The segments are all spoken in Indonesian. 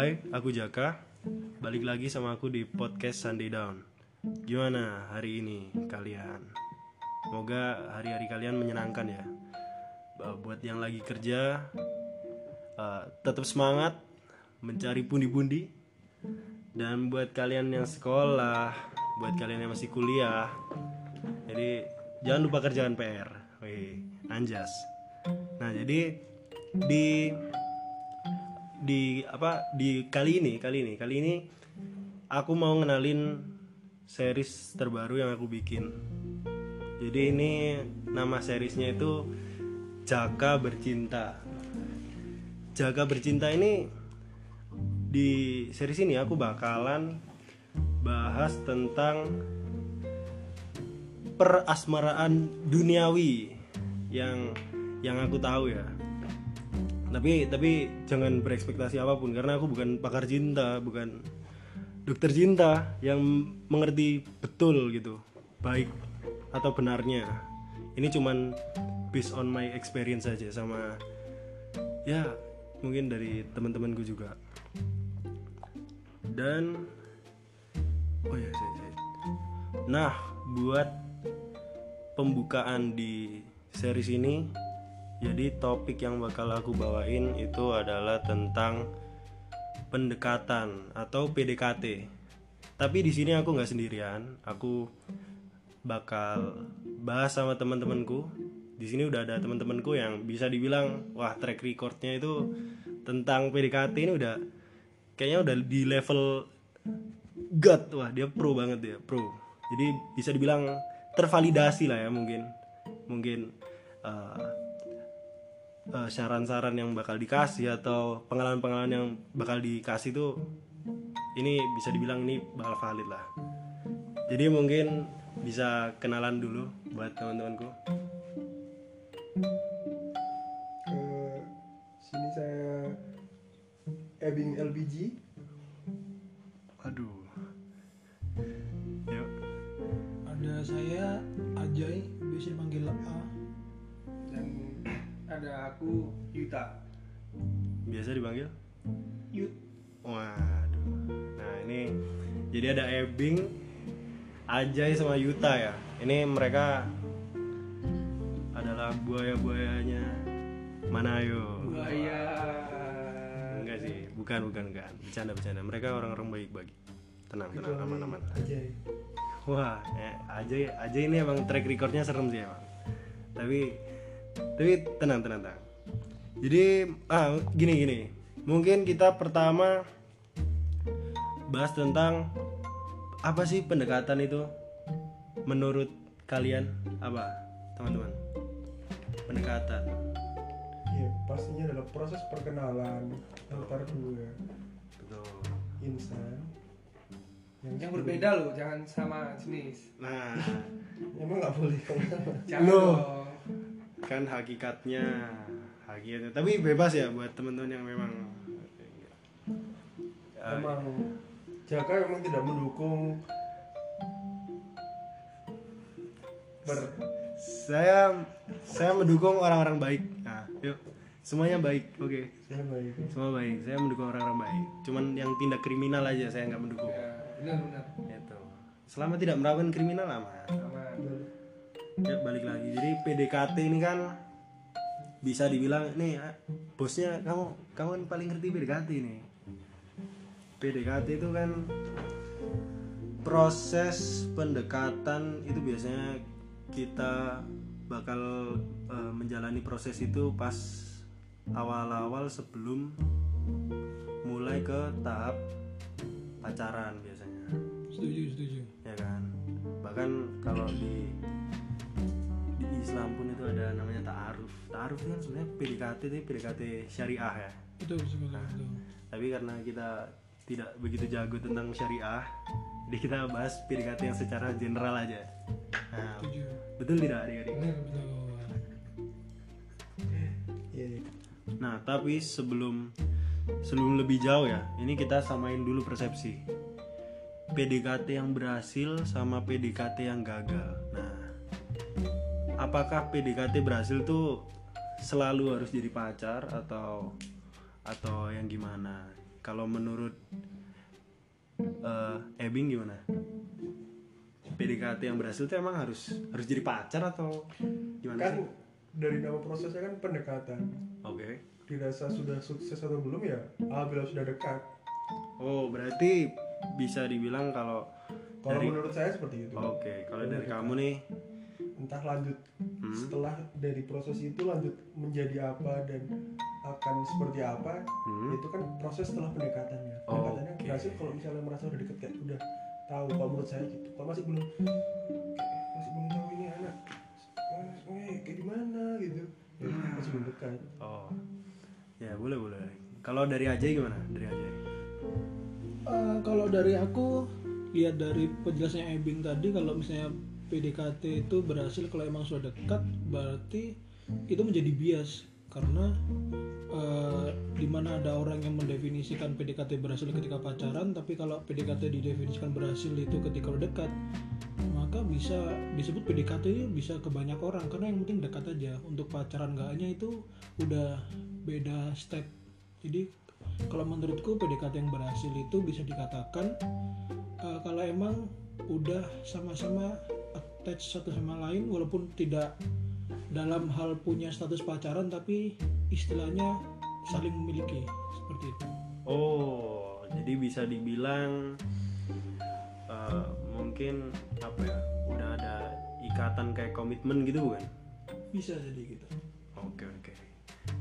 Hai, aku Jaka. Balik lagi sama aku di podcast Sunday Down. Gimana hari ini kalian? Semoga hari-hari kalian menyenangkan ya. Buat yang lagi kerja, uh, tetap semangat mencari pundi-pundi. Dan buat kalian yang sekolah, buat kalian yang masih kuliah, jadi jangan lupa kerjaan PR. Wih, anjas. Nah, jadi di di apa di kali ini kali ini kali ini aku mau ngenalin series terbaru yang aku bikin. Jadi ini nama seriesnya itu Jaka Bercinta. Jaka Bercinta ini di series ini aku bakalan bahas tentang perasmaraan duniawi yang yang aku tahu ya tapi tapi jangan berekspektasi apa pun karena aku bukan pakar cinta bukan dokter cinta yang mengerti betul gitu baik atau benarnya ini cuman based on my experience saja sama ya mungkin dari teman-temanku juga dan oh ya saya, saya. nah buat pembukaan di series ini jadi topik yang bakal aku bawain itu adalah tentang pendekatan atau PDKT. Tapi di sini aku nggak sendirian, aku bakal bahas sama teman-temanku. Di sini udah ada teman-temanku yang bisa dibilang wah track recordnya itu tentang PDKT ini udah kayaknya udah di level God wah dia pro banget dia pro. Jadi bisa dibilang tervalidasi lah ya mungkin mungkin uh, uh, saran-saran yang bakal dikasih atau pengalaman-pengalaman yang bakal dikasih tuh ini bisa dibilang ini bakal valid lah. Jadi mungkin bisa kenalan dulu buat teman-temanku. sini saya Ebing LPG Aduh. Yuk. Ada saya Ajay, biasa panggil ada aku Yuta Biasa dipanggil? Yut Waduh. Nah, ini jadi ada Ebing, Ajay sama Yuta ya. Ini mereka adalah buaya-buayanya Manayo. buaya Enggak sih, bukan bukan bukan. Bercanda bercanda. Mereka orang-orang baik bagi. Tenang tenang aman aman. aja Wah, eh, Ajay Ajay ini emang track recordnya serem sih emang. Tapi tapi tenang tenang tenang. Jadi ah gini gini. Mungkin kita pertama bahas tentang apa sih pendekatan itu menurut kalian? Apa teman-teman? Pendekatan. Iya pastinya adalah proses perkenalan antar dua betul. insan yang berbeda loh jangan sama jenis. Nah. Emang nggak boleh. Kalau sama jangan Loh. Kan hakikatnya hakikatnya. Tapi bebas ya buat teman-teman yang memang emang Jaka memang tidak mendukung ber saya saya mendukung orang-orang baik. Nah yuk. Semuanya baik oke. Saya baik. Semua baik. Saya mendukung orang-orang baik. Cuman yang tindak kriminal aja saya nggak mendukung. Ya benar benar. Itu selama tidak melakukan kriminal aman. Aman ya balik lagi. Jadi PDKT ini kan bisa dibilang nih ah, bosnya kamu kamu kan paling ngerti PDKT nih PDKT itu kan proses pendekatan itu biasanya kita bakal eh, menjalani proses itu pas awal-awal sebelum mulai ke tahap pacaran biasanya. Setuju, setuju. ya kan? Bahkan kalau di Islam pun itu ada namanya ta'aruf. Ta'aruf itu kan sebenarnya PDKT itu PDKT syariah ya. Betul betul. tapi karena kita tidak begitu jago tentang syariah jadi kita bahas PDKT yang secara general aja. Nah, betul tidak adik-adik? Betul. iya iya. nah tapi sebelum sebelum lebih jauh ya ini kita samain dulu persepsi. PDKT yang berhasil sama PDKT yang gagal. Nah apakah PDKT berhasil tuh selalu harus jadi pacar atau atau yang gimana? Kalau menurut eh Ebing gimana? PDKT yang berhasil tuh emang harus harus jadi pacar atau gimana kan sih? dari nama prosesnya kan pendekatan. Oke. Dirasa sudah sukses atau belum ya alhamdulillah sudah dekat. Oh berarti bisa dibilang kalau kalau Dari- menurut saya seperti itu. Oke kalau dari kamu nih entah lanjut Hmm. setelah dari proses itu lanjut menjadi apa dan akan seperti apa Hmm. itu kan proses setelah pendekatannya. Pendekatannya Oke. berhasil kalau misalnya merasa udah deket kayak udah tahu kalau menurut saya gitu. Kalau masih belum masih belum tahu ini anak eh, kayak gimana gitu. Ya, masih belum dekat. Oh. Ya boleh boleh. Kalau dari Ajay gimana? Dari Ajay. Eh, kalau dari aku lihat dari penjelasannya Ebing tadi kalau misalnya PDKT itu berhasil kalau emang sudah dekat berarti itu menjadi bias. Karena eh, di mana ada orang yang mendefinisikan PDKT berhasil ketika pacaran tapi kalau PDKT didefinisikan berhasil itu ketika udah dekat maka bisa disebut PDKT bisa ke banyak orang. Karena yang penting dekat aja. Untuk pacaran enggaknya itu udah beda step. Jadi kalau menurutku PDKT yang berhasil itu bisa dikatakan eh, kalau emang udah sama-sama attach satu sama lain walaupun tidak dalam hal punya status pacaran tapi istilahnya saling memiliki seperti itu. Oh, jadi bisa dibilang eh, mungkin apa ya? Udah ada ikatan kayak komitmen gitu bukan? Bisa jadi gitu. Oke oke.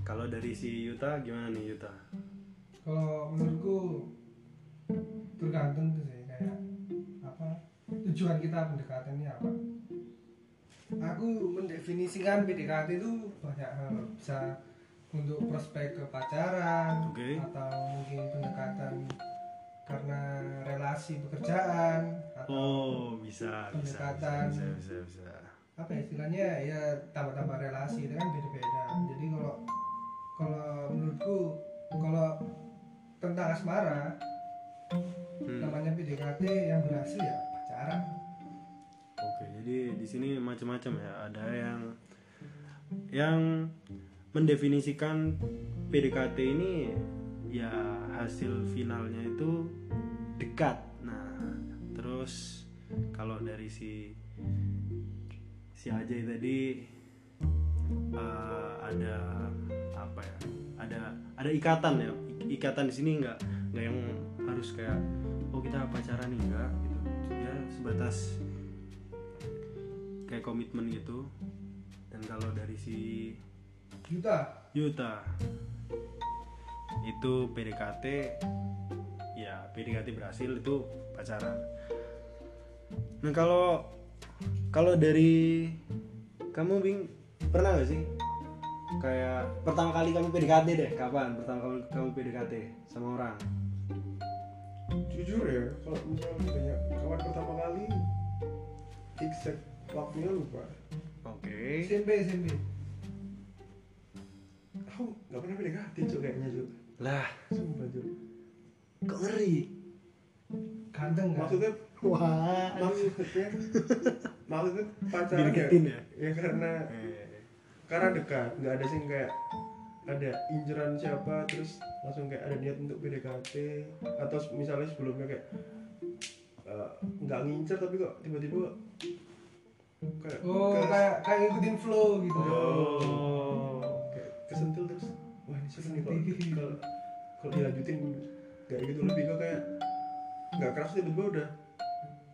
Kalau dari si Yuta gimana nih Yuta? kalau menurutku tergantung tuh sih kayak apa tujuan kita pendekatan ini apa aku mendefinisikan PDKT itu banyak hal bisa untuk prospek ke pacaran Oke. atau mungkin pendekatan karena relasi pekerjaan atau Oh bisa bisa bisa Pendekatan. bisa bisa. bisa. apa ya istilahnya ya tambah-tambah relasi itu kan beda-beda jadi kalau kalau menurutku kalau tentang asmara Hmm. namanya PDKT yang berhasil ya pacaran Oke, jadi di sini macam-macam ya. Ada yang yang mendefinisikan PDKT ini ya hasil finalnya itu dekat. Nah, terus kalau dari si si Ajay tadi eh, ada apa ya? Ada ada ikatan ya. Ikatan di sini nggak nggak yang harus kayak oh kita pacaran nih enggak. Ya sebatas kayak komitmen gitu. Dan kalau dari si Yuta. Yuta itu PDKT ya PDKT berhasil itu pacaran. Nah kalau kalau dari kamu Bing pernah gak sih? Kayak pertama kali kamu PDKT deh kapan? Pertama kali kamu PDKT sama orang jujur ya kalau misalnya ditanya kawan pertama kali exact waktunya lupa. Oke. SMP SMP aku nggak pernah PDKT cok kayaknya cok lah. Sumpah cok kok ngeri? Ganteng kan maksudnya wah. maksudnya maksudnya pacaran ya, ya? ya karena Eh, karena dekat. Nggak ada sih kayak ada inceran siapa terus langsung kayak ada niat untuk PDKT atau misalnya sebelumnya kayak eh, nggak ngincer tapi kok tiba-tiba kayak oh kayak kayak ngikutin flow gitu oh kayak kesentil terus wah ini seru nih kalau kalau dilanjutin kayak gitu lebih ke kayak nggak keras tiba-tiba udah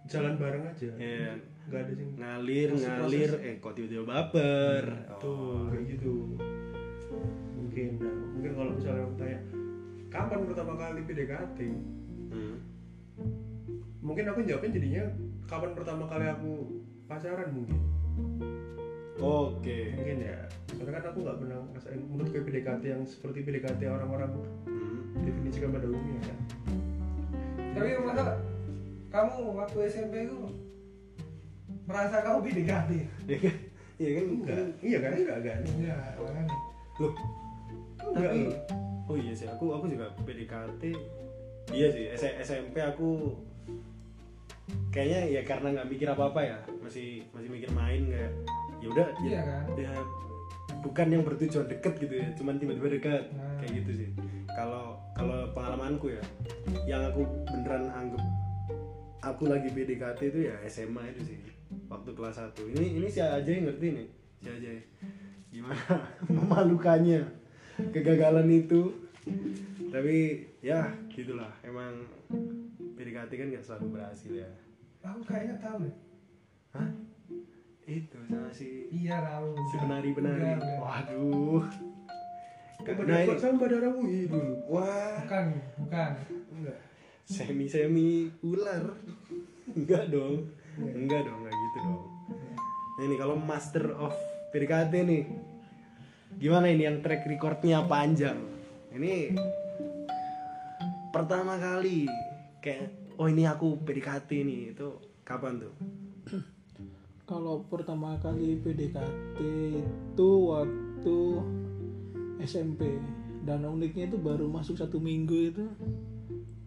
jalan bareng aja. Iya. nggak ada sih. Ngalir Proses- ngalir proses. eh kok tiba-tiba baper. Tuh kayak gitu mungkin nah, mungkin kalau misalnya aku tanya kapan pertama kali PDKT Hmm. mungkin aku jawabnya jadinya kapan pertama kali aku pacaran mungkin. Oke. Mungkin ya soalnya kan aku nggak pernah ngerasain menurut gue PDKT yang seperti PDKT orang-orang Hmm. definisikan pada umumnya kan? Tapi masa kamu waktu SMP itu merasa kamu PDKT ya kan? Iya kan? Enggak. Iya kan? Enggak kan? Ya makanya. Loh enggak tapi loh. oh iya sih aku aku juga PDKT iya sih S- SMP aku kayaknya ya karena nggak mikir apa apa ya masih masih mikir main kayak ya udah Iya ya, kan? ya bukan yang bertujuan deket gitu ya cuman tiba-tiba dekat Nah. kayak gitu sih kalau kalau pengalamanku ya yang aku beneran anggap aku lagi PDKT itu ya SMA itu sih waktu kelas 1 ini ini si Ajay ngerti nih si Ajay gimana memalukannya kegagalan itu. Tapi ya gitulah. Emang PDKT kan gak selalu berhasil ya. Aku kayaknya tahu deh Hah? itu sama si iya tahu si penari penari waduh. Kamu nah ini. dapat sama Badara Wui dulu. wah. Bukan bukan. Enggak. semi semi ular. Enggak dong. Enggak dong enggak gitu dong. Nah ini kalau master of PDKT nih gimana ini yang track recordnya panjang ini pertama kali. Kayak oh ini aku PDKT nih. Itu kapan tuh? Kalau pertama kali PDKT itu waktu SMP dan uniknya itu baru masuk satu minggu itu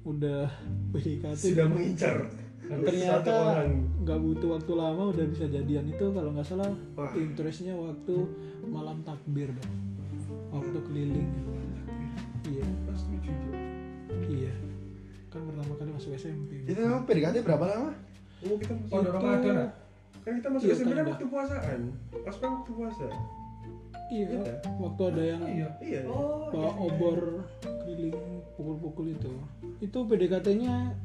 udah PDKT Sudah mengincar ternyata nggak butuh waktu lama udah bisa jadian itu kalau nggak salah Wah. interestnya waktu malam takbir dong. Waktu keliling. Iya. Pas tujuh iya. Kan pertama kali masuk SMP itu emang PDKT berapa lama? Oh kita masuk. pondok Ramadan ah? Kan kita masuk Iya, SMP kan waktu puasaan. Pas kan waktu puasa. iya. Iya. waktu ada yang iya. Iya. oh bawa obor keliling pukul-pukul itu. Itu PDKT-nya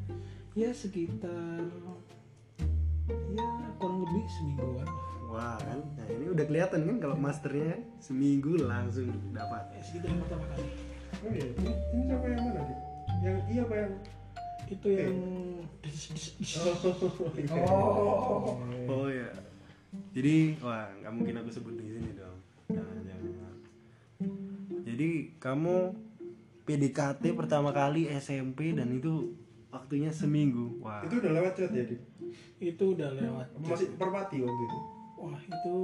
ya sekitar ya kurang lebih semingguan wah kan nah ini udah kelihatan kan kalau masternya kan seminggu langsung dapat ya, sekitar yang pertama kali Oh iya. Ini, ini sama yang mana nih? Yang iya apa yang itu yang Oh, iya. oh Oh ya. Jadi wah nggak mungkin aku sebut di sini dong. Jangan jangan. Jadi kamu PDKT pertama kali SMP dan itu waktunya seminggu. Wah. Itu udah lewat chat ya, Dik? itu udah lewat Masih perpati waktu itu. wah itu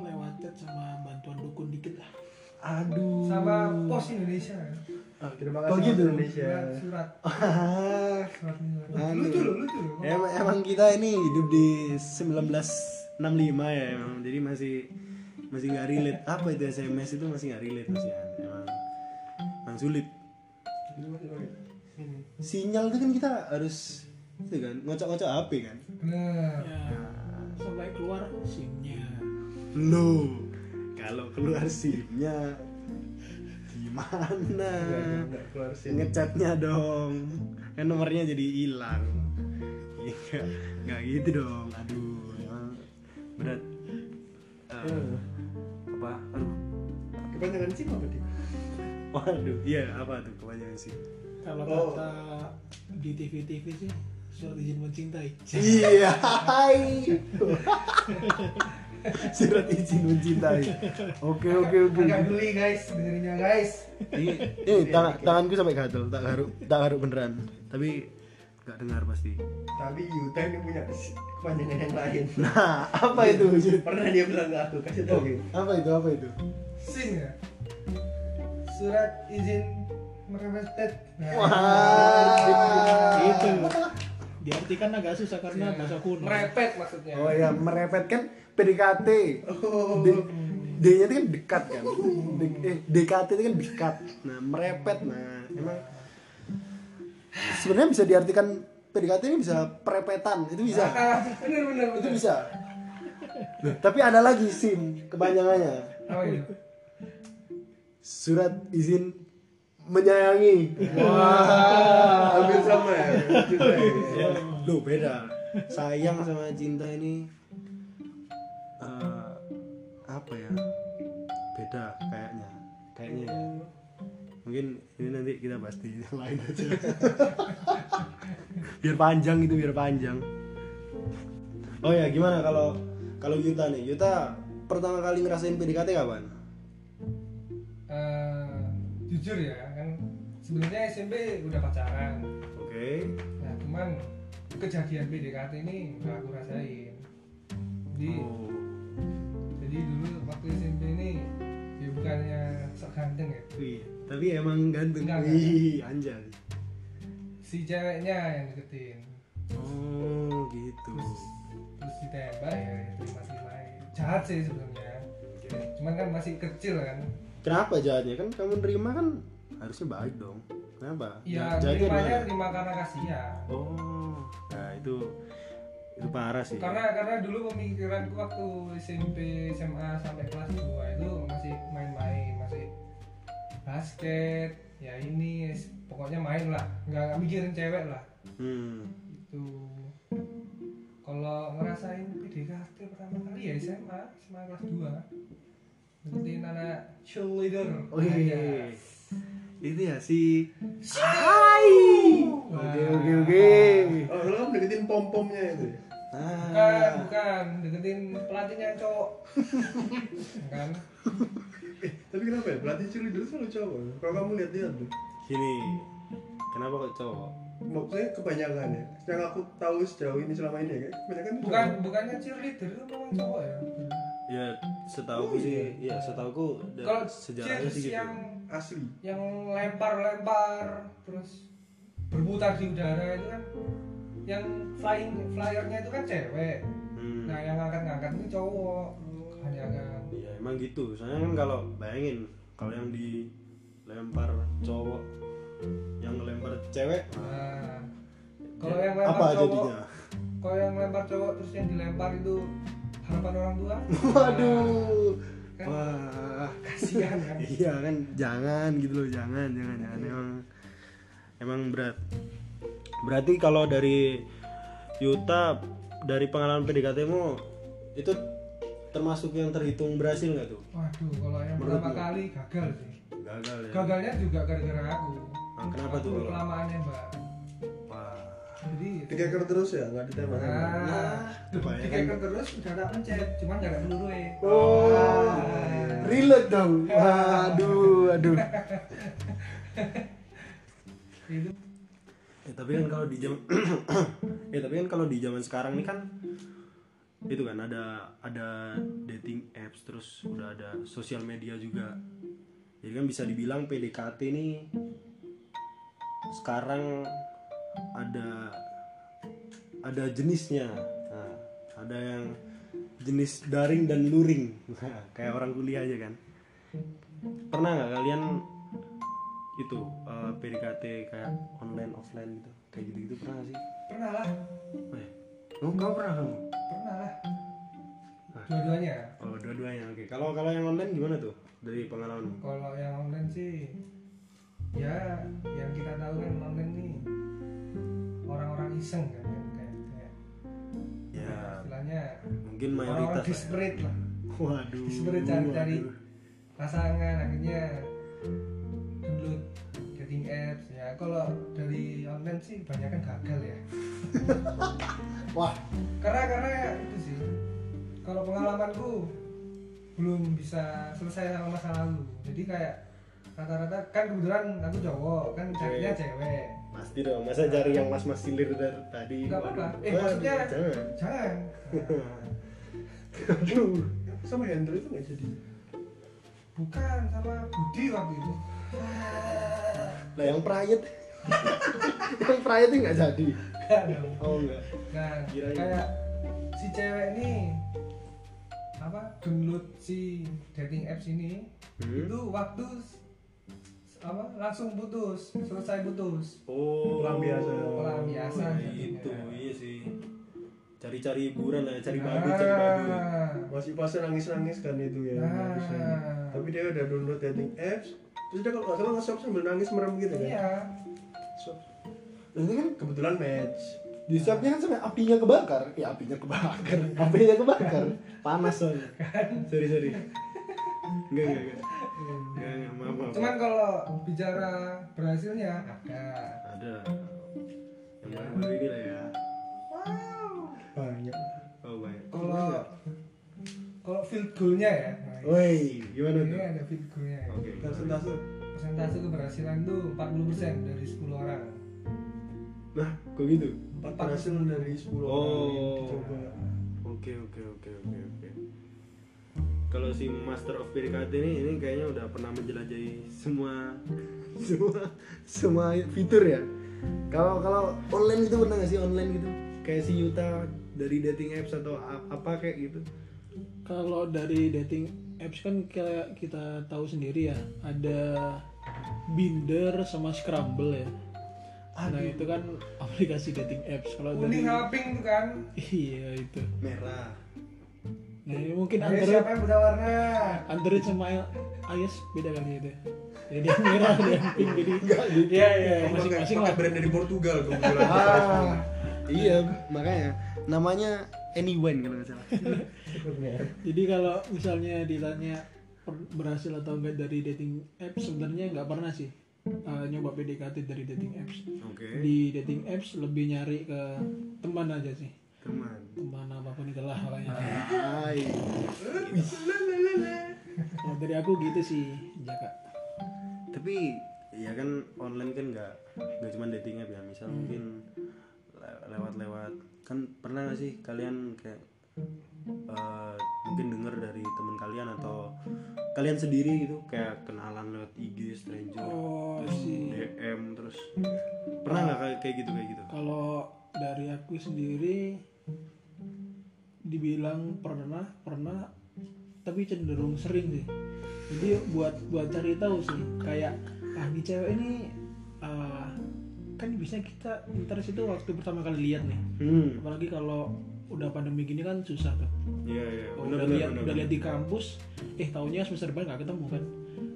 lewat chat sama bantuan dukun dikit lah Aduh. sama pos Indonesia Terima Oh, kasih gitu? Indonesia. surat surat Ah, surat Anu. lucu loh lucu loh emang, emang kita ini hidup di 1965 ya emang. Jadi masih masih nggak relate. Apa itu SMS itu masih nggak relate masih emang emang sulit. Itu masih pakai. Ini. Sinyal itu kan kita harus itu kan ngocok-ngocok HP kan. bener ya sampai keluar simnya Loh, kalau keluar SIM-nya gimana? Sih. Ngechatnya dong. Kan nomornya jadi hilang. Iya, nggak gitu dong. Aduh, berat. Eh, Eh, apa? Aduh. Kepanjangan SIM apa, Dik? Waduh, iya apa tuh kepanjangan sih? Kalau Oh. kata di TV TV sih surat izin mencintai Iya, hai. Surat izin mencintai. Oke, oke, oke. agak geli guys dengerinnya guys Ini, ini tangan, tanganku sampai gatel, tak garuk, tak garuk beneran. Tapi nggak dengar pasti. Tapi Yuta ini punya kepanjangan yang lain. Nah, apa itu? Pernah dia bilang ke aku, kasih tau gitu. Apa itu? Apa itu? sin ya surat izin merepet nah, Wah, itu diartikan agak susah karena bahasa kuno merepet maksudnya Oh ya, merepet kan PDKT. Oh. D, D-nya itu kan dekat kan. D, eh, DKT itu kan dekat. Nah, merepet. Nah, emang sebenarnya bisa diartikan PDKT ini bisa perepetan, itu bisa. ah, bener bener Itu bener bisa. Loh, tapi ada lagi SIM kepanjangannya. apa itu Surat izin menyayangi. Wah, hampir sama ya. Yuta ya. Loh beda. Sayang sama cinta ini eh, apa ya? Beda kayaknya. Kayaknya ya. Mungkin ini nanti kita bahas di yang lain aja. biar panjang gitu, biar panjang. Oh ya, gimana kalau kalau Yuta nih? Yuta pertama kali ngerasain PDKT kapan? Eh, jujur ya sebenarnya SMP udah pacaran Oke. nah cuman kejadian PDKT ini nggak aku rasain jadi Oh. jadi dulu waktu SMP ini ya bukannya sok ganteng ya Wih, tapi emang ganteng. Enggak. Wih, anjay. si ceweknya yang deketin Oh, gitu. terus ditembak ya terima terima jahat sih sebenarnya cuman kan masih kecil kan kenapa jahatnya kan kamu nerima kan harusnya baik dong. Kenapa? Ya gimana? terima karena kasihan. Oh nah itu itu parah sih. Karena karena dulu pemikiranku waktu SMP SMA sampai kelas 2 itu masih main-main masih basket ya ini pokoknya main lah. Nggak nggak mikirin cewek lah. Hmm. itu kalau ngerasain PDKT pertama kali ya SMA SMA kelas 2 deketin anak cheerleader. Oh iya Aja. Itu ya si Wah. oke oke oke. Oh lu kan deketin pom pomnya itu ya? bukan ah bukan. Deketin pelatihnya cowok. Kan eh tapi kenapa ya? Pelatih cheerleader selalu cowok. Kalau kamu lihat lihat tuh gini. Kenapa kok cowok? Maksudnya kebanyakan ya? Yang aku tahu sejauh ini selama ini ya kayak kebanyakan tuh bukan cowok. bukannya cheerleader itu memang cowok ya? Ya setahu sih ya setahu kalau sejarahnya cheers sih gitu. yang asli. Yang lempar-lempar terus berputar di udara itu kan yang flying flyernya itu kan cewek. Hmm. nah yang ngangkat-ngangkat ini cowok. Kebanyakan ya emang gitu. Soalnya kan kalau bayangin kalau yang dilempar cowok yang ngelempar cewek nah kalau ya, yang lempar apa cowok jadinya? kalau yang lempar cowok terus yang dilempar itu harapan orang tua? Waduh Kan? wah. Kasihan kan? Iya kan jangan gitu loh jangan jangan jangan. Emang emang berat. Berarti kalau dari Yuta dari pengalaman PDKT mu itu termasuk yang terhitung berhasil nggak tuh? Waduh kalau yang Menurutmu? pertama kali gagal sih. Gagal ya? Gagalnya juga gara-gara aku. Ah, kenapa Aku tuh kalau- kelamaannya mbak jadi dikeker terus ya nggak ditembak Nah, kebanyakan- dikeker terus udah tak pencet, cuman gak ada peluru ya. Oh, Ah. relate dong. Waduh, aduh. Itu Ya, tapi kan kalau di jam Ya, tapi kan kalau di zaman sekarang nih kan itu kan ada ada dating apps terus udah ada sosial media juga. Jadi kan bisa dibilang PDKT ini sekarang ada ada jenisnya. Nah, ada yang jenis daring dan luring. Nah, kayak orang kuliah aja kan. Pernah nggak kalian itu eh, PDKT kayak online offline gitu kayak gitu gitu pernah nggak sih pernah lah, eh oh, kamu pernah kamu pernah lah. Ah. Dua-duanya. oh dua-duanya oke kalau kalau yang online gimana tuh dari pengalaman Kalau yang online sih, ya yang kita tahu kan online nih orang-orang iseng kan, kan? kayak, kayak ya istilahnya mungkin mayoritas lah ya. desperate lah, waduh. Desperate cari-cari pasangan akhirnya download dating apps. Ya kalau dari online sih banyak kan gagal ya. Wah. Karena karena itu sih kalau pengalamanku belum bisa selesai sama masa lalu. Jadi kayak rata-rata kan kebetulan aku cowok kan carinya cewek pasti dong masa cari yang mas mas silir dari tadi? Nggak apa-apa. Eh maksudnya jangan. jangan. Aduh. Sama Hendro itu nggak jadi? Bukan sama Budi waktu itu. Lah yang private? Yang private nggak jadi? Nggak dong. oh enggak nah Kirain. kayak si cewek ini apa download si dating apps ini Hmm. itu waktu apa? Langsung putus selesai putus. Oh. Pelampiasan. Pelampiasan. Itu jadinya. iya sih. Cari-cari hiburan lah cari Nah. babi cari babi masih pas nangis nangis kan itu ya Nah. tapi dia udah download dating apps. Terus dia kalau nggak salah nge-shop sambil nangis merem gitu kan? Iya. Shop. itu kan kebetulan match. Di shopnya kan sampai apinya kebakar. Ya apinya kebakar. Apinya kebakar. Panas soalnya sorry sorry. Enggak enggak enggak cuman kalau bicara berhasilnya ada. Ada. Yang baru-baru ini lah ya. Banyak. Oh banyak. Kalau kalau field goalnya ya woi gimana ini tuh? ada field goalnya. Ya. oke persentase. Persentase keberhasilan tuh 40% dari 10 orang. Nah kok gitu? Empat berhasil dari 10 orang Oh. yang dicoba. Oke oke oke oke oke kalau si Master of PDKT ini ini kayaknya udah pernah menjelajahi semua semua semua fitur ya. Kalau kalau online itu pernah nggak sih online gitu? Kayak si Yuta dari dating apps atau apa kayak gitu? Kalau dari dating apps kan kayak kita tahu sendiri ya ada Binder sama Scramble ya. Nah itu kan aplikasi dating apps. Kalau dari kuning tuh kan? Iya itu. Merah nah ini mungkin Ayo Android siapa yang buta warna? Android sama iOS beda kali itu ya. jadi yang merah yang pink jadi iya iya masing-masing lah. brand dari Portugal kebetulan. Ah. Iya makanya. Namanya Anyone kalau nggak salah. Jadi kalau misalnya ditanya berhasil atau enggak dari dating apps sebenarnya nggak pernah sih uh, nyoba PDKT dari dating apps. Oke. Di dating apps lebih nyari ke teman aja sih. Teman teman apa pun itulah pokoknya. Hai. Kalau dari aku gitu sih Jaka tapi ya kan online kan nggak nggak cuma dating app ya. Misal mungkin le- lewat-lewat. Kan pernah nggak sih kalian kayak eh, mungkin dengar dari teman kalian atau kalian sendiri gitu kayak kenalan lewat IG stranger oh terus sih. DM terus pernah nggak kayak kayak gitu kayak gitu? Kalau dari aku sendiri dibilang pernah pernah tapi cenderung sering sih. Jadi buat buat cari tahu sih kayak ah di cewek ini ah, kan biasanya kita interest itu waktu pertama kali lihat nih. Hmm. Apalagi kalau udah pandemi gini kan susah tuh. Iya iya. Oh, udah lihat udah lihat di kampus eh taunya semester depan nggak ketemu kan.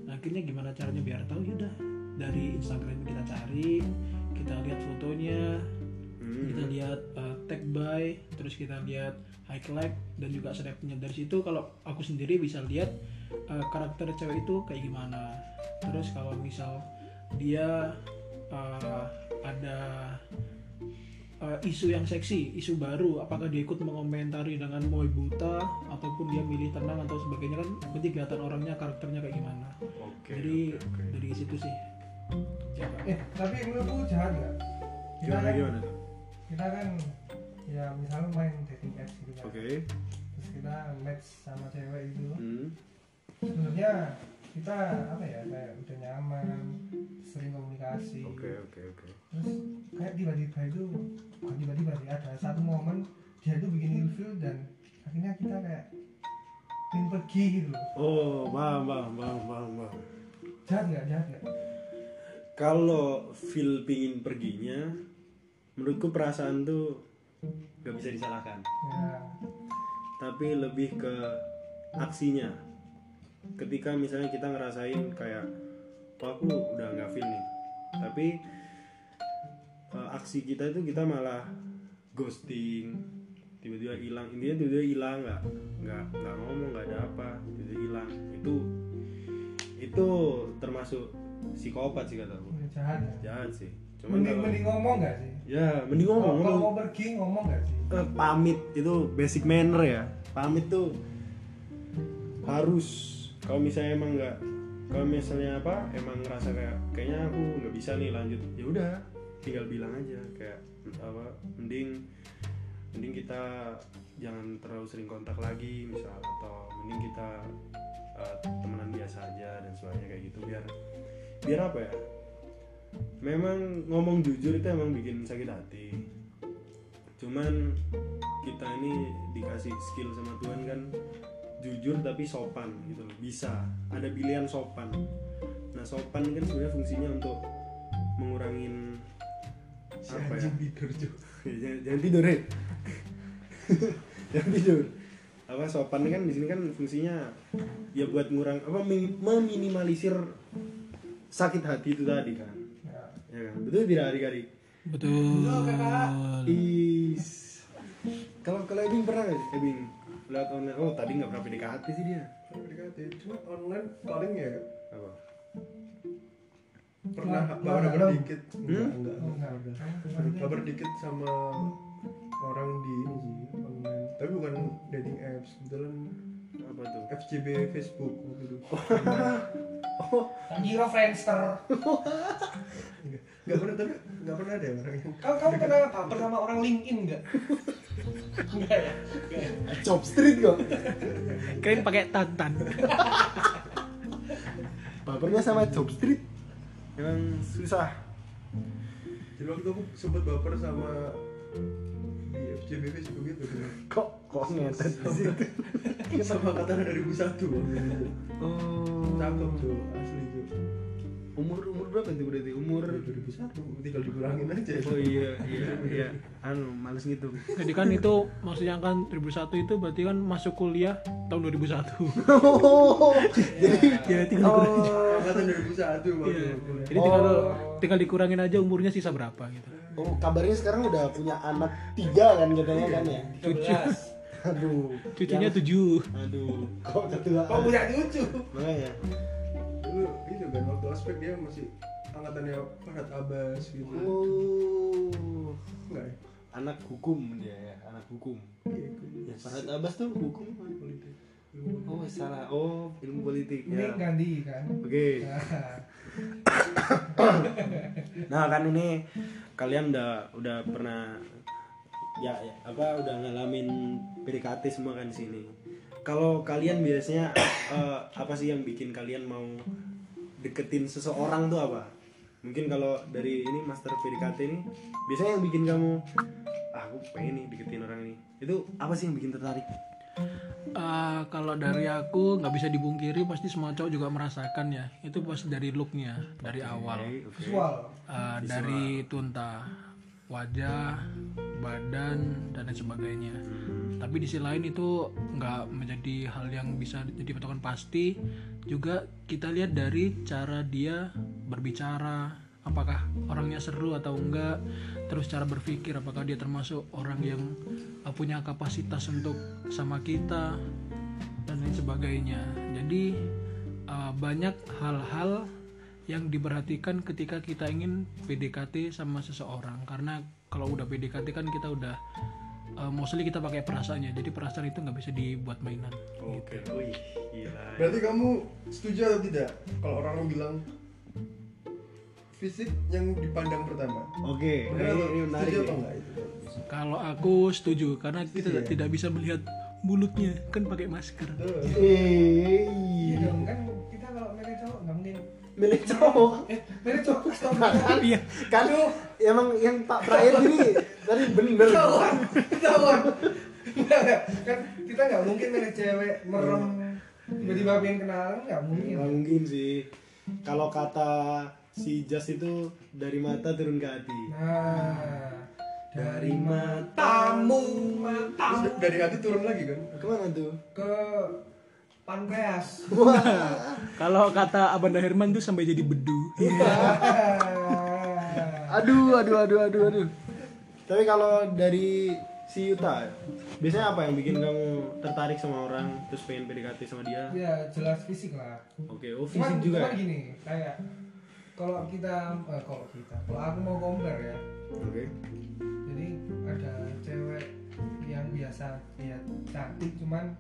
Nah, akhirnya gimana caranya biar tahu? Ya udah dari Instagram kita cari kita lihat fotonya Hmm. kita lihat uh, tag by terus kita lihat highlight dan juga snapnya dari situ kalau aku sendiri bisa lihat uh, karakter cewek itu kayak gimana terus kalau misal dia uh, ada uh, isu yang seksi, isu baru, apakah dia ikut mengomentari dengan moy buta ataupun dia milih tenang atau sebagainya kan berarti kelihatan orangnya karakternya kayak gimana. oke Jadi oke, oke. dari situ sih. Jaka. eh tapi menurutku jahat nggak kita gimana kan gimana kita kan ya misalnya main dating apps gitu kan. Oke. Terus kita match sama cewek itu. Hmm. sebenarnya kita apa ya kayak udah nyaman sering komunikasi. Oke oke oke. Terus kayak tiba-tiba itu bukan tiba-tiba sih ada satu momen dia itu bikin ilfil dan akhirnya kita kayak pengen pergi gitu oh paham paham paham paham paham. Jahat nggak? Jahat nggak? Kalau feel pingin perginya menurutku perasaan tuh gak bisa disalahkan. Ya. Tapi lebih ke aksinya. Ketika misalnya kita ngerasain kayak oh, aku udah nggak feel nih. Tapi eh, aksi kita itu kita malah ghosting tiba-tiba hilang. Intinya tiba-tiba hilang nggak nggak nggak ngomong nggak ada apa tiba-tiba hilang. Itu itu termasuk psikopat sih kataku udah jahat ya? Jahat sih cuman mending kalau mending ngomong nggak sih? Ya mending ngomong kalau mau pergi ngomong nggak sih? Eh, pamit itu basic manner ya. Pamit tuh harus. Kalau misalnya emang nggak kalau misalnya apa emang ngerasa kayak kayaknya aku nggak bisa nih lanjut. Ya udah tinggal bilang aja kayak apa mending mending kita jangan terlalu sering kontak lagi misal atau mending kita eh, temenan biasa aja dan sebagainya kayak gitu. Biar biar apa ya memang ngomong jujur itu emang bikin sakit hati. Cuman kita ini dikasih skill sama Tuhan kan jujur tapi sopan gitu loh bisa. Ada pilihan sopan. Nah sopan kan sebenarnya fungsinya untuk mengurangin si apa ya? tidur. Ya, jangan, jangan tidur ya jangan tidur. Apa sopan kan di sini kan fungsinya ya buat ngurang apa mi- meminimalisir sakit hati itu tadi kan ya. kan betul tidak adik-adik Betul. Is. Kalau kalau Ebing pernah nggak sih? Ebing lewat online. Oh tadi nggak pernah PDKT sih dia. PDKT cuma online paling ya Apa? pernah Nah, baper nah, dikit enggak enggak Oh, baper dikit sama orang di ini sih online tapi bukan dating apps kebetulan Apa tuh? FCB Facebook waktu tak kira Friendster enggak enggak pernah tapi enggak pernah ada orang yang kamu kamu pernah baper sama orang LinkedIn nggak enggak ya Job Street kok. Keren pakai tantan. Bapernya sama Job Street. Emang susah. jadi waktu aku sempet baper sama di FCBB juga gitu kok kok ngetet di situ? Sama angkatan 2001 waktu itu oh. Cakep tuh asli tuh umur umur berapa itu berarti? Umur 2001 tinggal dikurangin aja. Oh iya iya iya. Anu males gitu. Jadi kan itu maksudnya kan 2001 itu berarti kan masuk kuliah tahun 2001. jadi ya tinggal dikurangin. oh angkatan 2001 waktu Iya. Jadi tinggal tinggal dikurangin aja umurnya sisa berapa gitu. Oh kabarnya sekarang udah punya anak tiga kan katanya kan ya? Cucu aduh. Cucunya Yang- tujuh. aduh kok ketua kok punya cucu? Makanya. Dulu itu kan waktu aspek dia masih angkatannya Farhad Abbas gitu. Oh. Enggak ya? Anak hukum dia ya anak hukum. Iya ya Farhad Abbas tuh hukum. Politik. Oh salah. Oh ilmu politik ini ya. Ganti kan? Oke. Nah, nah kan ini kalian udah udah pernah ya, ya apa udah ngalamin PDKT semua kan di sini. Kalau kalian biasanya eh, apa sih yang bikin kalian mau deketin seseorang tuh apa? Mungkin kalau dari ini master PDKT ini biasanya yang bikin kamu ah aku pengen nih deketin orang ini. Itu apa sih yang bikin tertarik Eh, kalau dari aku nggak bisa dibungkiri pasti semua cowok juga merasakan ya. Itu pasti dari looknya dari awal. Oke, oke. visual. Eh, dari tunta wajah badan dan lain sebagainya. Tapi di sisi lain itu nggak menjadi hal yang bisa jadi patokan. Pasti juga kita lihat dari cara dia berbicara apakah orangnya seru atau enggak terus cara berpikir apakah dia termasuk orang yang uh, punya kapasitas untuk sama kita dan lain sebagainya. Jadi uh, banyak hal-hal yang diperhatikan ketika kita ingin PDKT sama seseorang. Karena kalau udah PDKT kan kita udah uh, mostly kita pakai perasaannya. Jadi perasaan itu nggak bisa dibuat mainan. Oke. Wih gila. Berarti kamu setuju atau tidak kalau orang bilang fisik yang dipandang pertama. Oke. Benar ini, atau ini menarik setuju apa enggak itu? Kalau aku setuju karena kita ya? tidak bisa melihat mulutnya kan pakai masker. Eh, iya kan kita kalau milih cowok nggak mungkin. Milik cowok? Eh milih cowok astagfirullah iya. Kan emang yang Pak Praet ini tadi bener. Nggak, nggak. kan kita nggak mungkin milih cewek merem tiba-tiba pengen kenalan nggak mungkin. Nggak mungkin sih. Kalau kata si Jas itu dari mata turun ke hati. Nah dari matamu Terus da- dari hati turun lagi kan? Ke mana tuh? Ke pankreas. Kalau kata Abanda Herman tuh sampai jadi bedu. Aduh aduh aduh aduh aduh. Tapi kalau dari si Yuta biasanya apa yang bikin kamu tertarik sama orang terus pengen PDKT sama dia? Ya jelas fisik lah. Oke oh cuman, fisik juga cuman gini kayak kalau kita eh, kalau kita kalau aku mau compare ya. Oke. Jadi ada cewek yang biasa dia cantik cuman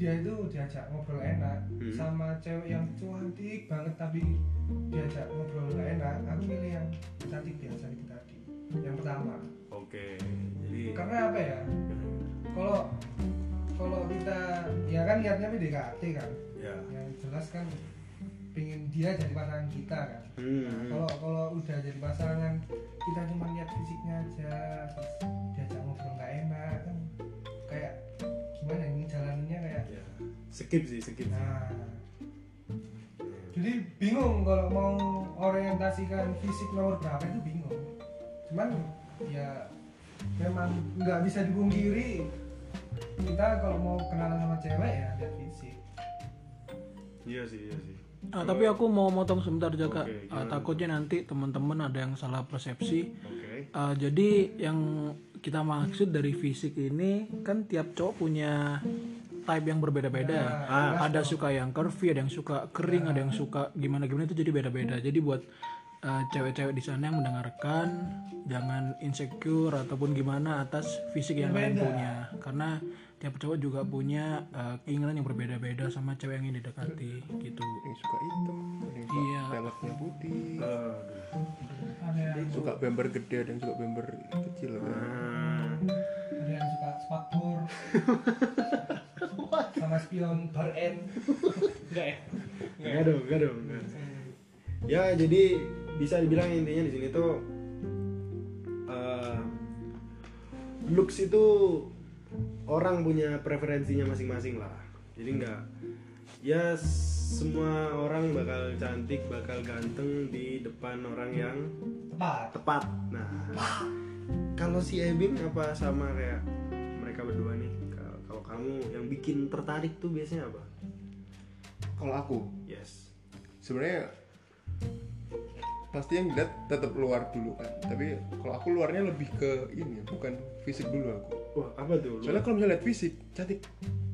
dia itu diajak ngobrol enak Hmm. sama cewek yang cantik banget tapi diajak ngobrol enak. Aku milih yang cantik biasa itu tadi yang pertama. Oke jadi karena apa ya? Kalau kalau kita ya kan niatnya PDKT kan? Ya. Yang jelas kan pengen dia jadi pasangan kita kan? Hmm. Nah, kalau kalau udah jadi pasangan kita cuma lihat fisiknya aja terus diajak ngobrol nggak enak kan? Kayak gimana ini jalannya kayak ya skip sih skip nah. Jadi bingung kalau mau orientasikan fisik nomor berapa itu bingung. Cuman ya memang nggak bisa dipungkiri kita kalau mau kenalan sama cewek ya lihat fisik. Iya sih iya sih Ah, tapi aku mau motong sebentar Jaka Oke, Ah, gimana? takutnya nanti teman-teman ada yang salah persepsi oke Ah, jadi yang kita maksud dari fisik ini kan tiap cowok punya type yang berbeda-beda. Ah. ada suka yang curvy, ada yang suka kering, ada yang suka gimana-gimana itu jadi beda-beda. Jadi buat uh, cewek-cewek di sana yang mendengarkan jangan insecure ataupun gimana atas fisik yang kalian punya. Karena tiap cowok juga punya uh, keinginan yang berbeda-beda sama cewek yang ingin didekati gitu. yang suka hitam yang suka Iya. peleknya putih ada yang suka bember gede ada yang suka bember kecil kan ada yang suka spakbor sama spion bar N enggak ya Enggak dong, enggak dong. Ya, jadi bisa dibilang intinya di sini tuh eh, looks itu orang punya preferensinya masing-masing lah. Jadi nggak ya semua orang bakal cantik bakal ganteng di depan orang yang tepat. tepat. Nah kalau si Ebin apa sama kayak mereka berdua nih? Kalau- kalau kamu yang bikin tertarik tuh biasanya apa? Kalau aku? Yes. Sebenarnya pasti yang dilihat tetap luar dulu kan. Tapi kalau aku luarnya lebih ke ini bukan fisik dulu aku wah apa tuh soalnya kalau misalnya lihat fisik cantik.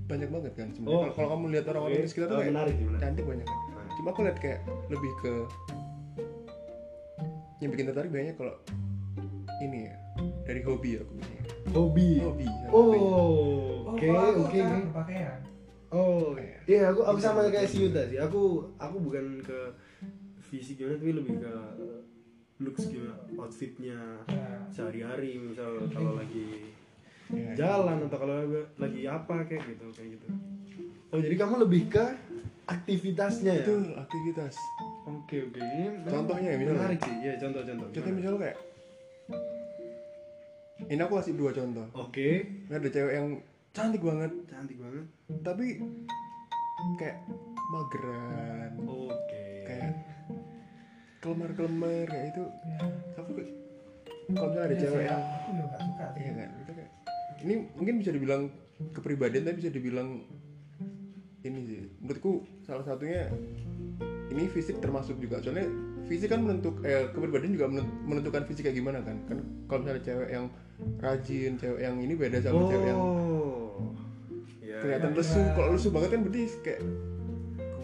Banyak banget kan sebenarnya. Oh. kalau kamu lihat orang-orang Oke. di sekitar tuh Oh, kayak menarik menarik. cantik banyak kan. Nah. cuma aku lihat kayak lebih ke yang bikin tertarik banyak kalau ini ya dari hobi aku biasanya. Hobi? Hobi oh hobi. oke oke berpakaian. Oh iya. aku aku sama kayak si Yuta sih. Aku aku bukan ke fisik gimana tapi lebih ke looks gimana outfitnya Nah, sehari-hari misal kalau lagi Ya, jalan atau kalau lagi apa kayak gitu kayak gitu. Oh jadi kamu lebih ke aktivitasnya ya? Itu aktivitas. Oke oke. Ini Contohnya ya, misalnya. menarik sih. Ya contoh contoh. Contoh Gimana? misalnya kayak ini aku kasih dua contoh. Oke. Ada cewek yang cantik banget. Cantik banget. Tapi kayak mageran. Oke. Kayak kelemar kelemar kayak itu. Ya. tapi kok- kalau misalnya ada cewek yang aku juga gak suka sih. Iya kan itu ini mungkin bisa dibilang kepribadian tapi bisa dibilang ini sih. Menurutku salah satunya ini fisik termasuk juga. Soalnya fisik kan menentuk eh kepribadian juga menent- menentukan fisik kayak gimana kan? Kan kalau misalnya cewek yang rajin cewek yang ini beda sama cewek yang oh. Ya kelihatan lesu. kalau lesu banget kan berarti kayak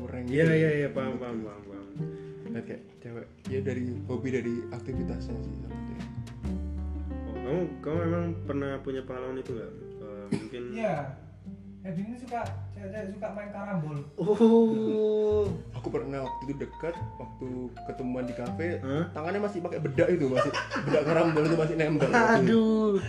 kurang gitu. iya iya iya paham paham paham. Paham kayak cewek ya dari hobi dari aktivitasnya sih. oh kamu kamu memang pernah punya pengalaman itu nggak? Eh, mungkin iya. Edwin ini suka cewek-cewek suka main karambol. Oh. Aku pernah waktu itu dekat waktu ketemuan di kafe Hah? tangannya masih pakai bedak itu masih bedak karambol itu masih nempel. Aduh.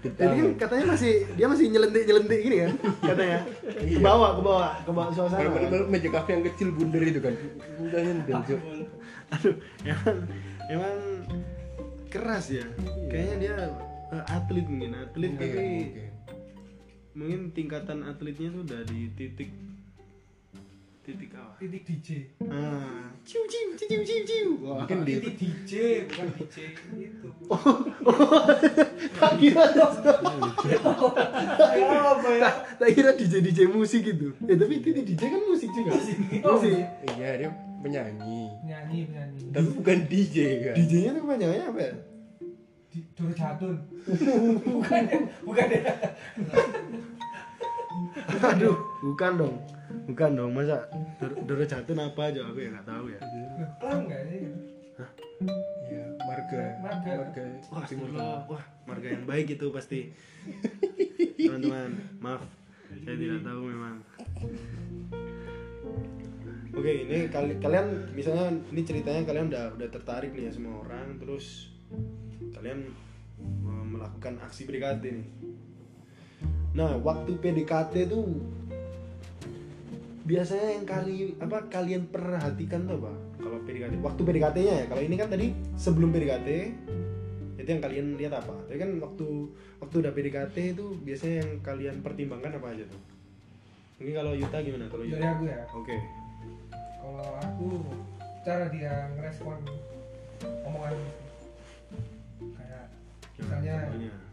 Di jadi kan katanya masih dia masih nyelentik nyelentik gini kan? Katanya. Ke bawah ke bawah ke bawah suasana. Karena bener-bener meja kafe yang kecil bundar itu kan. Udah nyendel Cuk. aduh. Emang emang keras ya. Kayaknya dia eh, atlet mungkin atlet Iya, tapi mungkin. mungkin tingkatan atletnya tuh udah di titik titik apa? Titik DJ. Ah. Ciu ciu ciu ciu ciu Wah, mungkin di titik DJ bukan DJ itu tak kira ya apa ya? Tak kira DJ DJ musik gitu. Eh tapi titik DJ kan musik juga. Musik. Iya dia penyanyi. Nyanyi nyanyi tapi bukan DJ kan? DJ nya tuh kepanjangannya apa ya? Di Doro Jatun. Bukan ya bukan ya. Aduh bukan dong. Bukan dong masa Doro, Doro Jatun apa aja aku ya nggak tahu ya. Klam nggak sih. Iya marga Marga. marga Wah, Timur wah, marga yang baik itu pasti. Teman-teman, maaf, saya tidak tahu memang. Oke, ini kali, kalian misalnya ini ceritanya kalian udah udah tertarik nih ya semua orang, terus kalian eh, melakukan aksi PDKT nih. Nah, waktu PDKT tuh biasanya yang kali apa kalian perhatikan tuh apa? Kalau PDKT, waktu PDKT-nya ya. Kalau ini kan tadi sebelum PDKT itu yang kalian lihat apa? Tapi kan waktu waktu udah PDKT itu biasanya yang kalian pertimbangkan apa aja tuh? Mungkin kalau Yuta gimana? Kalau Yuta? dari aku ya Oke. Kalau aku cara dia ngerespon omongan kayak misalnya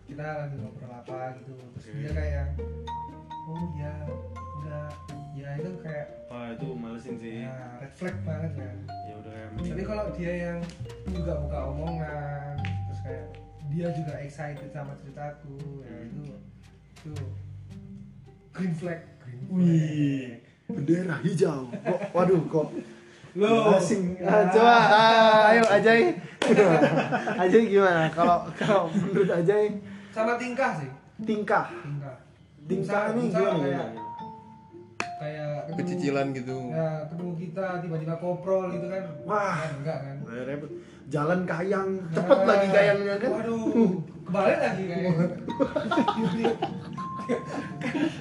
kita lagi ngobrol apa gitu terus Oke. dia kayak oh ya enggak. Ya itu kayak Wah, itu malesin sih. ya, red flag banget kan. Ya udah kayak tapi kalau dia yang juga buka omongan terus kayak dia juga excited sama ceritaku ya itu itu green flag green flag. Wih, bendera hijau. Kok, waduh, kok Loh. asing. Ya. Ah, coba, ah, ayo Ajay. Ajay gimana? Kalau kalau menurut Ajay sama tingkah sih tingkah, tingkah tingkah ini gimana? kayak kayak ketemu kecicilan gitu ya ketemu kita tiba-tiba koprol gitu kan Wah. Kan enggak kan Nah, repot. Jalan kayang, cepet Nah, lagi kayangnya kan. waduh kebalik lagi kayak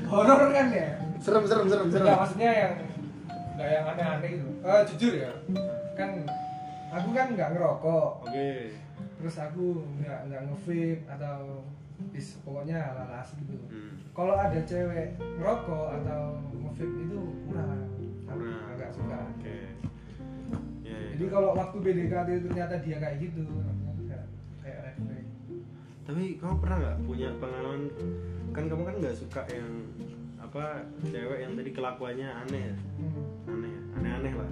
horor kan ya Serem, serem, serem, serem. Enggak maksudnya yang enggak yang aneh-aneh gitu Eh, jujur ya kan aku kan nggak ngerokok Oke. terus aku nggak nggak nge-vape atau bis pokoknya ala asik gitu Hmm. kalau ada cewek ngerokok atau nge-vape itu kurang aku Kurang. agak suka Oke. Ya, ya. jadi kalau waktu BDKT itu ternyata dia kayak gitu aku kayak kayak red flag Tapi kamu pernah nggak punya pengalaman? Kan kamu kan nggak suka yang apa cewek yang tadi kelakuannya aneh ya? Aneh, ya? aneh-aneh lah.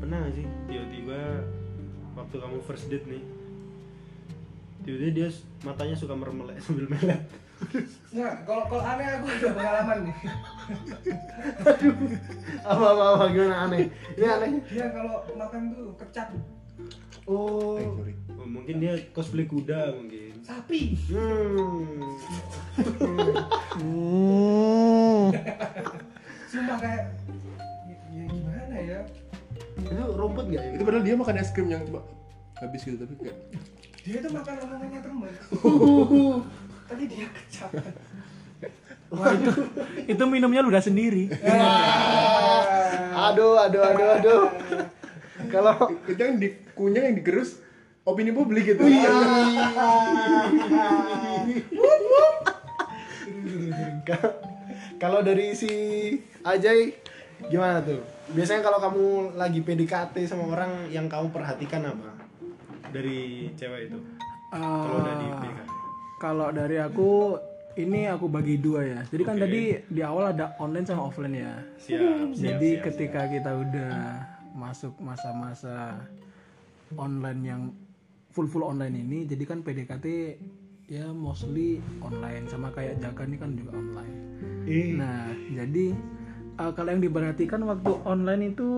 Pernah nggak sih tiba-tiba waktu kamu first date nih, tiba-tiba dia matanya suka mermelek sambil melet. Nah, kalau kalau aneh aku ada pengalaman nih. apa apa apa gimana aneh? Ini aneh. Dia kalau makan tuh kecap Oh, oh, mungkin dia cosplay kuda mungkin. Sapi. Hmm. Sumpah kayak ya, ya gimana ya? Itu rumput gak itu itu? padahal dia makan es krim yang ba- habis gitu tapi kayak Dia tuh makan omongannya temen. Tapi dia kecap. Wah itu itu minumnya ludah sendiri. Aduh, aduh, aduh, aduh. Kalau itu yang dikunyah yang digerus opini publik gitu Ka- kalau dari si Ajay gimana tuh? Biasanya kalau kamu lagi PDKT sama orang yang kamu perhatikan apa? Dari cewek itu. Kalau udah di PDKT. Kalau dari aku ini aku bagi dua ya. Jadi kan tadi di awal ada online sama offline ya. Siap, siap. Jadi siap, ketika kita udah masuk masa-masa online yang full full online ini, jadi kan PDKT ya mostly online sama kayak Jaka ini kan juga online. Eh, Nah, jadi uh, kalau yang diperhatikan waktu online itu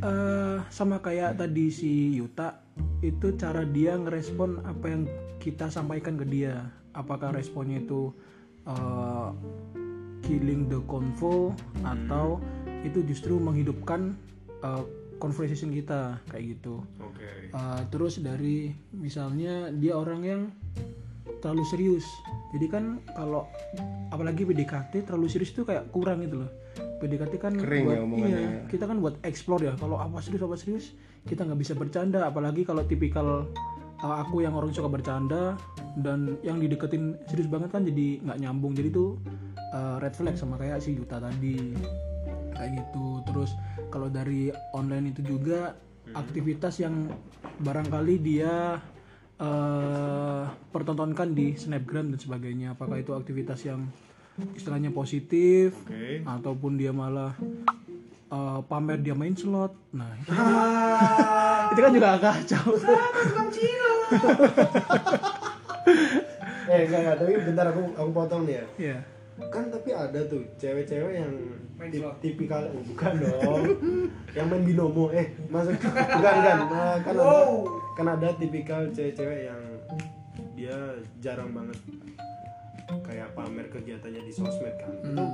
eh sama kayak tadi si Yuta itu cara dia ngerespon apa yang kita sampaikan ke dia. Apakah responnya itu eh, killing the convo atau itu justru menghidupkan eh, conversation kita kayak gitu. Oke. Uh, terus dari misalnya dia orang yang terlalu serius. Jadi kan kalau apalagi PDKT terlalu serius itu kayak kurang gitu loh. PDKT kan Kering buat ya omongannya iya, kita kan buat explore ya. Kalau apa serius apa serius kita nggak bisa bercanda. Apalagi kalau tipikal uh, aku yang orang suka bercanda dan yang dideketin serius banget kan jadi nggak nyambung. Jadi tuh uh, red flag sama kayak si Yuta tadi kayak gitu. Terus kalau dari online itu juga aktivitas yang barangkali dia eh, pertontonkan di snapgram dan sebagainya. Apakah itu aktivitas yang istilahnya positif Oke. ataupun dia malah eh, pamer dia main slot? Nah itu, itu kan juga kacau Eh, enggak, enggak, tapi bentar aku aku potong nih ya. ya Kan tapi ada tuh cewek-cewek yang Main tip- slot. tipikal oh, bukan dong. yang main binomo. Eh, masuk bukan kan. Nah, kan ada Wow. kan ada tipikal cewek-cewek yang dia jarang banget kayak pamer kegiatannya di sosmed kan. Itu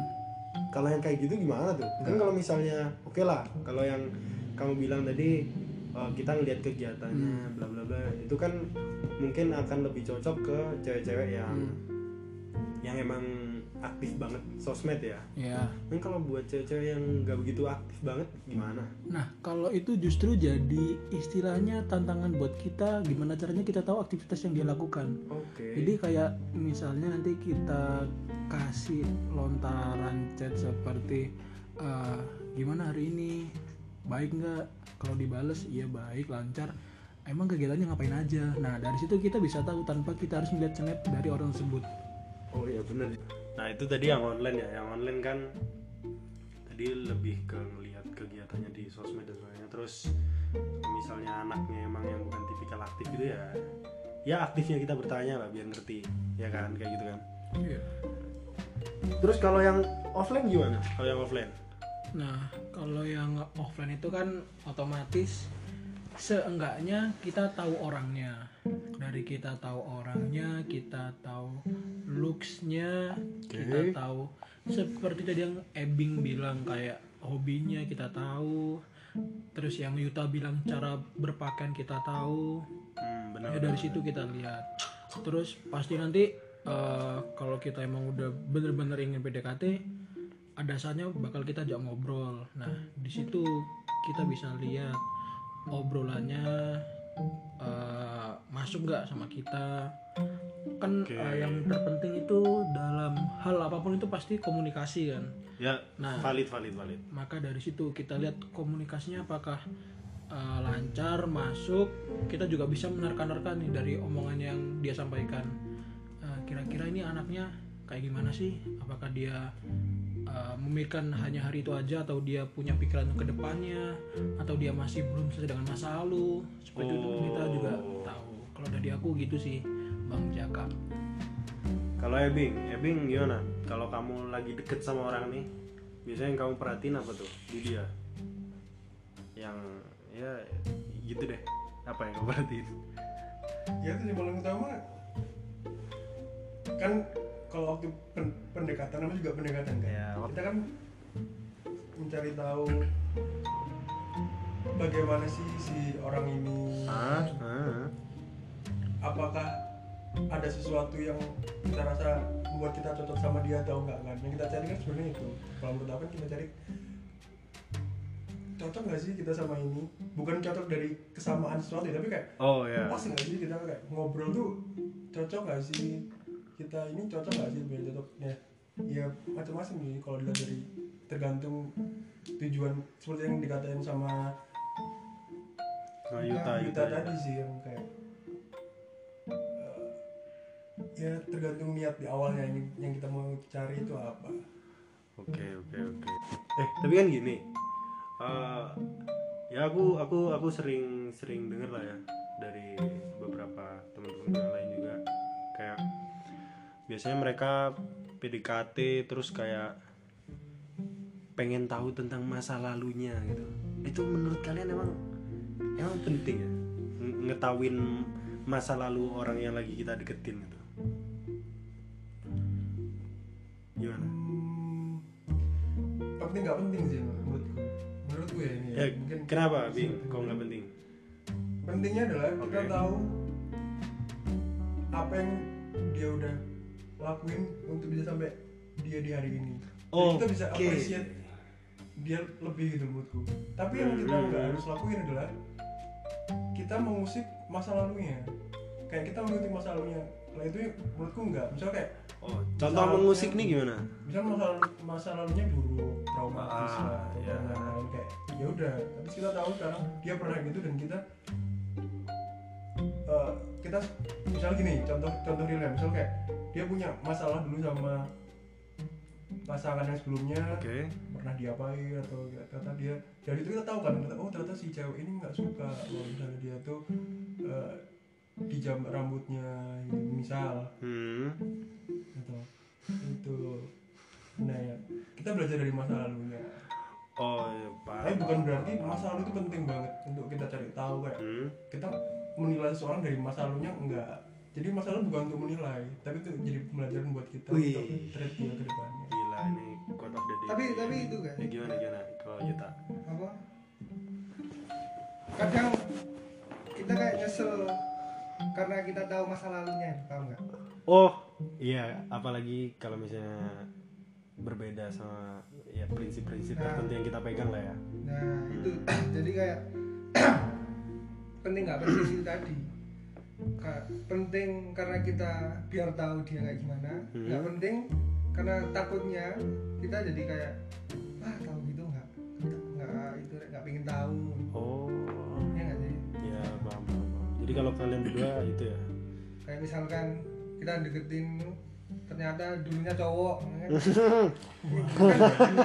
kalau yang kayak gitu gimana tuh? Kan kalau misalnya oke lah, kalau yang kamu bilang tadi eh, kita ngelihat kegiatannya bla bla bla itu kan mungkin akan lebih cocok ke cewek-cewek yang yang emang aktif banget sosmed ya. ya Kan kalau buat cewek-cewek yang nggak begitu aktif banget gimana? Nah, kalau itu justru jadi istilahnya tantangan buat kita gimana caranya kita tahu aktivitas yang dia lakukan. Oke. Jadi kayak misalnya nanti kita kasih lontaran chat seperti eh, gimana hari ini baik nggak? Kalau dibales iya baik lancar. Emang kegiatannya ngapain aja? Nah dari situ kita bisa tahu tanpa kita harus melihat snap dari orang tersebut. Oh iya bener. Nah itu tadi yang online ya, yang online kan tadi lebih ke ngelihat kegiatannya di sosmed dan sebagainya. Terus misalnya anaknya emang yang bukan tipikal aktif gitu ya, ya aktifnya kita bertanya lah biar ngerti, ya kan kayak gitu kan. Terus kalau yang offline gimana? Kalau yang offline? Nah, kalau yang offline itu kan otomatis seenggaknya kita tahu orangnya. Dari kita tahu orangnya, kita tahu looksnya, kita tahu seperti tadi yang Ebing bilang kayak hobinya kita tahu. Terus yang Yuta bilang cara berpakaian kita tahu. Hmm, benar. Ya dari situ kita lihat. Terus pasti nanti eh, kalau kita emang udah bener-bener ingin PDKT, ada saatnya bakal kita ajak ngobrol. Nah di situ kita bisa lihat obrolannya eh, masuk nggak sama kita? Kan Oke. eh, yang terpenting itu dalam hal apa pun itu pasti komunikasi kan? Ya Nah. valid valid valid. maka dari situ kita lihat komunikasinya apakah uh, lancar masuk. Kita juga bisa menerka-nerka nih dari omongan yang dia sampaikan. Uh, kira-kira ini anaknya kayak gimana sih? Apakah dia uh, memikirkan hanya hari itu aja atau dia punya pikiran ke depannya atau dia masih belum selesai dengan masa lalu. Seperti itu kita juga Oh. tahu. Kalau dari aku gitu sih bang Jaka kalau Ebing Ebing gimana? Kalau kamu lagi deket sama orang nih biasanya yang kamu perhatiin apa tuh? Di dia? Yang ya gitu deh. Apa yang kamu perhatiin? Ya itu yang paling utama. Kan kalau waktu pen- pendekatan namanya juga pendekatan kan? Ya, kita kan mencari tahu bagaimana sih si orang ini. Ah, ah. apakah ada sesuatu yang kita rasa membuat kita cocok sama dia atau enggak kan? Yang kita cari kan sebenarnya itu. Kalau menurut aku kita cari cocok nggak sih kita sama ini? Bukan cocok dari kesamaan sesuatu ya, tapi kayak oh ya pas nggak sih kita kayak ngobrol tuh cocok nggak sih kita ini cocok nggak sih biar cocok ya ya macam-macam sih kalau dilihat dari tergantung tujuan seperti yang dikatain sama sama Yuta Yuta, Yuta, ya. tadi sih yang kayak eh, ya tergantung niat di awalnya yang, yang kita mau cari itu apa Oke oke oke. Eh tapi kan gini, eh, ya aku aku aku sering sering denger lah ya dari beberapa teman-teman lain biasanya mereka PDKT terus kayak pengen tahu tentang masa lalunya gitu. Itu menurut kalian emang emang penting ya Ng- ngetahuin masa lalu orang yang lagi kita deketin gitu. Gimana? hmm, penting nggak penting sih menurutku menurutku ya ini Ya, mungkin kenapa, Bing? Kok nggak penting? pentingnya adalah kita Oke. tahu apa yang dia udah lakuin untuk bisa sampai dia di hari ini. Jadi kita bisa Oke. appreciate dia lebih gitu menurutku. Tapi yang kita Hmm. nggak harus lakuin adalah kita mengusik masa lalunya. Kayak kita mengusik masa lalunya. Nah itu menurutku enggak misal kayak Oh, contoh mengusik nih gimana? misal masa lalu, masa lalunya buruk traumatis Ah, lah dan lain-lain kayak ya udah. Tapi kita tahu sekarang dia pernah gitu dan kita eh, kita misal gini contoh contoh real misal kayak dia punya masalah dulu sama pasangan yang sebelumnya Oke. pernah diapain atau kata dia dari itu kita tahu kan ternyata, oh ternyata si cewek ini nggak suka kalau misalnya dia tuh eh, dijam rambutnya misal Hmm. gitu itu nah ya, kita belajar dari masa lalunya Oh, ya, tapi paham. bukan berarti masa lalu itu penting banget untuk kita cari tahu kayak Hmm. kita menilai seseorang dari masa lalunya enggak jadi masa lalu bukan untuk menilai tapi itu jadi pembelajaran buat kita Wih. untuk treat dia ke depannya Gila ini quote of the day. tapi tapi itu kan Ya, gimana gimana kalau Yuta? apa kadang kita kayak nyesel karena kita tahu masa lalunya tahu nggak Oh, iya, apalagi kalau misalnya berbeda sama ya prinsip-prinsip Nah. tertentu yang kita pegang lah ya. nah itu jadi kayak penting nggak penting itu tadi penting karena kita biar tahu dia kayak gimana Hmm. nggak penting karena takutnya kita jadi kayak ah tahu gitu nggak nggak itu nggak pengen tahu Oh, ya nggak sih ya paham, paham, paham. Jadi kalau kalian berdua itu ya. kayak misalkan kita deketin ternyata dulunya cowok ya kan?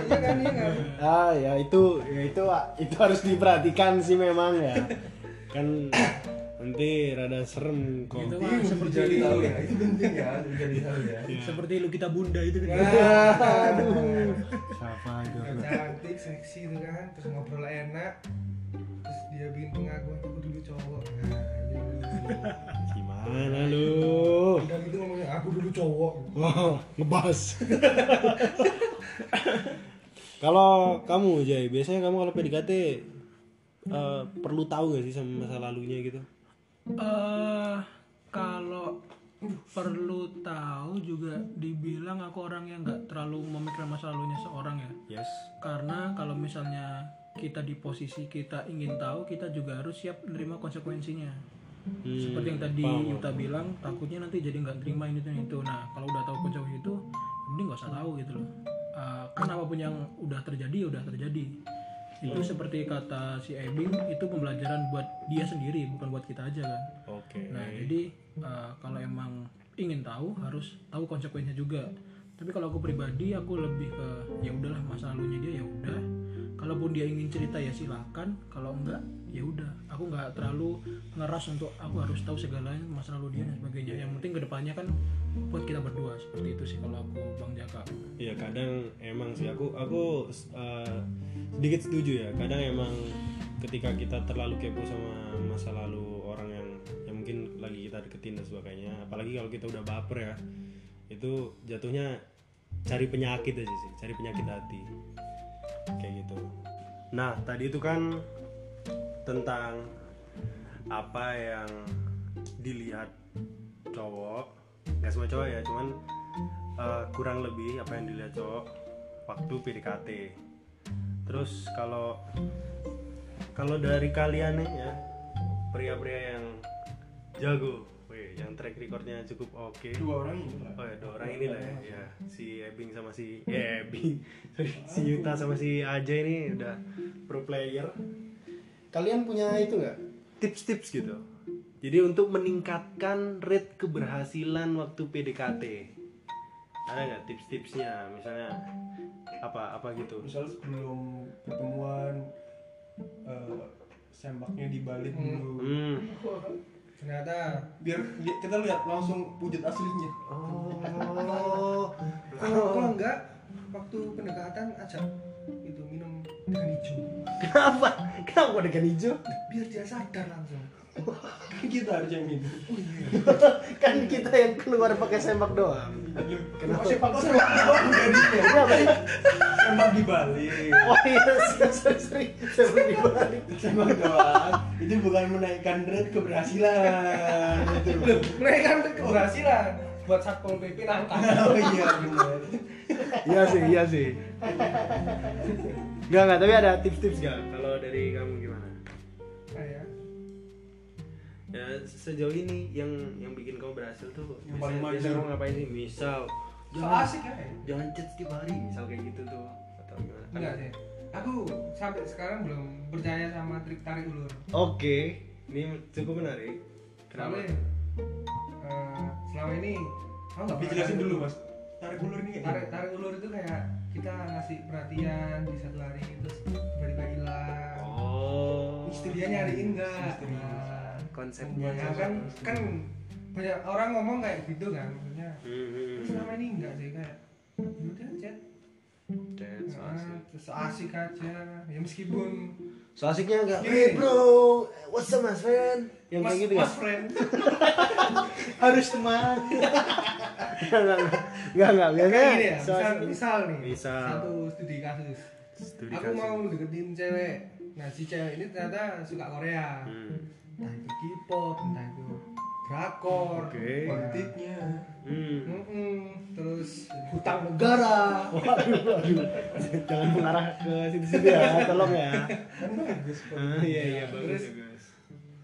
iya kan iya kan Ah, ya itu ya itu itu harus diperhatikan sih memang ya. Kan nanti rada serem kok. Gitu. mesti seperti- jadi tahu ya itu penting ya jadi tahu ya seperti lu kita bunda itu kan Aduh. Siapa itu? Cantik seksi itu kan terus ngobrol enak terus dia bikin pengakuan aku dulu cowok nah gitu. Gimana lu? udah gitu ngomongnya aku dulu cowok Wah, ngebas. kalau kamu Jay, biasanya kamu kalau PDKT eh, perlu tahu gak sih sama masa lalunya gitu? Eh kalau perlu tahu juga dibilang aku orang yang nggak terlalu memikirkan masa lalunya seorang ya. Yes. karena kalau misalnya kita di posisi kita ingin tahu kita juga harus siap menerima konsekuensinya. Hmm, seperti yang tadi paham, Yuta bilang takutnya nanti jadi nggak terima ini dan itu. Nah kalau udah tahu konsep itu mending nggak usah tahu gitu loh. Uh, kan apa pun yang udah terjadi udah terjadi itu seperti kata si Ebing itu pembelajaran buat dia sendiri bukan buat kita aja kan oke Nah, jadi uh, kalau emang ingin tahu harus tahu konsekuensinya juga. Tapi kalau aku pribadi aku lebih ke ya udahlah masa lalunya dia ya udah. Kalaupun dia ingin cerita ya silakan, kalau enggak ya udah. Aku nggak terlalu ngeras untuk aku harus tahu segalanya masa lalu dia dan sebagainya. Yang penting ke depannya kan buat kita berdua seperti itu sih kalau aku Bang Jaka. ya kadang emang sih aku aku uh, sedikit setuju ya kadang emang ketika kita terlalu kepo sama masa lalu orang yang yang mungkin lagi kita deketin dan sebagainya apalagi kalau kita udah baper ya itu jatuhnya cari penyakit aja sih cari penyakit hati kayak gitu nah tadi itu kan tentang apa yang dilihat cowok nggak semua cowok ya cuman uh, kurang lebih apa yang dilihat cowok waktu PDKT terus kalau kalau dari kalian nih ya pria-pria yang jago weh, yang track recordnya cukup oke dua orang ini Oh ya, dua orang ini lah ya. ya. Si Ebing sama si ya Ebing. Sorry, si Yuta sama si Ajay ini udah pro player. Kalian punya itu nggak? Tips-tips gitu. Jadi untuk meningkatkan rate keberhasilan waktu PDKT. Ada nggak tips-tipsnya? Misalnya apa apa gitu? misal sebelum pertemuan eh, sembaknya dibalik dulu Hmm. ternyata biar li- kita lihat langsung wujud aslinya Oh. kalau kalau enggak waktu pendekatan ajak itu minum dengan hijau Kenapa? Kenapa dengan hijau? biar dia sadar langsung. Kan kita harus yang ini. Kan kita yang keluar pakai sembak doang. kenapa? Sih pak sembak doang jadinya sembak dibalik. Oh iya, sorry, sorry, sembak dibalik. sembak doang. Itu bukan menaikkan rate keberhasilan. Itu Loh, mereka kan keberhasilan. Buat satpol pp nangkap oh iya benar. Iya sih, iya sih. Enggak, enggak, tapi ada tips-tips gak? Kalau dari kamu gimana? kayak Ya sejauh ini yang yang bikin kamu berhasil tuh Yang paling biasa kamu ngapain sih? Misal so jangan asik ya jangan chat setiap hari, misal kayak gitu tuh atau gimana? Kan- enggak sih aku sampai sekarang belum percaya sama trik tarik ulur Oke, ini cukup menarik. Kenapa? soalnya eh, selama ini aku nggak dijelasin dulu mas tarik ulur ini tarik tarik ulur itu kayak kita ngasih perhatian di satu hari terus tiba-tiba hilang Oh. dia nyariin enggak Misterius. nah, Konsepnya ya kan kan banyak orang ngomong kayak gitu kan maksudnya. Hmm, hmm, Terus selama ini enggak sih kayak yaudah chat. Chat, so Nah, asik. terus so asik aja. Ya meskipun So asiknya enggak, hey bro, what's up mas friend? Yang mas, kayak gitu mas nggak? friend Harus teman. Enggak, enggak, enggak, enggak, biasanya gini ya misal, misal nih Misal. satu studi kasus Studi aku kasus. mau deketin cewek nah si cewek ini ternyata suka Korea Hmm. entah itu K-pop entah itu drakor Oke. politiknya Hmm. Mm-mm. terus Hutang negara. Waduh, waduh. Jangan mengarah ke situ-situ ya, tolong ya. kan bagus. Ah, iya iya bagus Terus- bagus.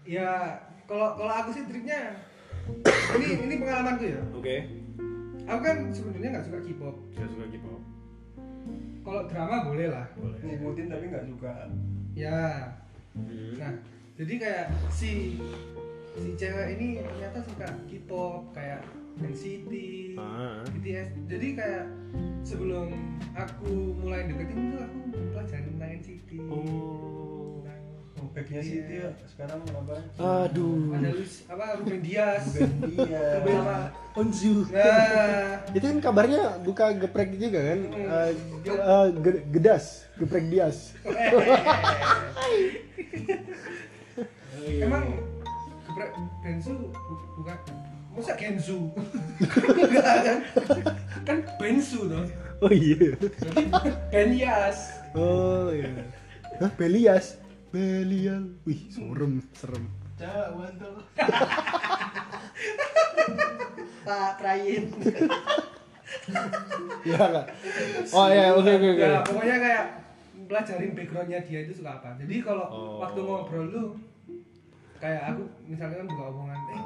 Ya kalau kalau aku sih triknya ini ini pengalamanku ya Oke. aku kan sebenarnya nggak suka K-pop Saya suka K-pop. kalau drama boleh lah Boleh. ngikutin tapi nggak suka ya Hmm. nah jadi kayak si si cewek ini ternyata suka K-pop kayak NCT Ah. BTS jadi kayak sebelum aku mulai deketin itu aku pelajarin tentang NCT Oh. Tentang oh, backnya sih dia sekarang apa Aduh. ada Luis apa Ruben Dias iya Ruben sama Onzu. nah Itu kan kabarnya buka geprek juga kan? Eh, eh, ge- gedas, geprek dias. emang geprek Bensu bu- bukan masa Gensu Enggak kan kan Bensu toh Oh iya. jadi Benias Oh iya. Hah, Belias. Belial. Wih, serem, serem. cawan tuh Pak Krayin Iya enggak? Oh iya, oke oke oke. ya pokoknya kayak pelajarin backgroundnya dia itu suka apa jadi kalau Oh. waktu ngobrol lu kayak aku misalnya kan buka hubungan eh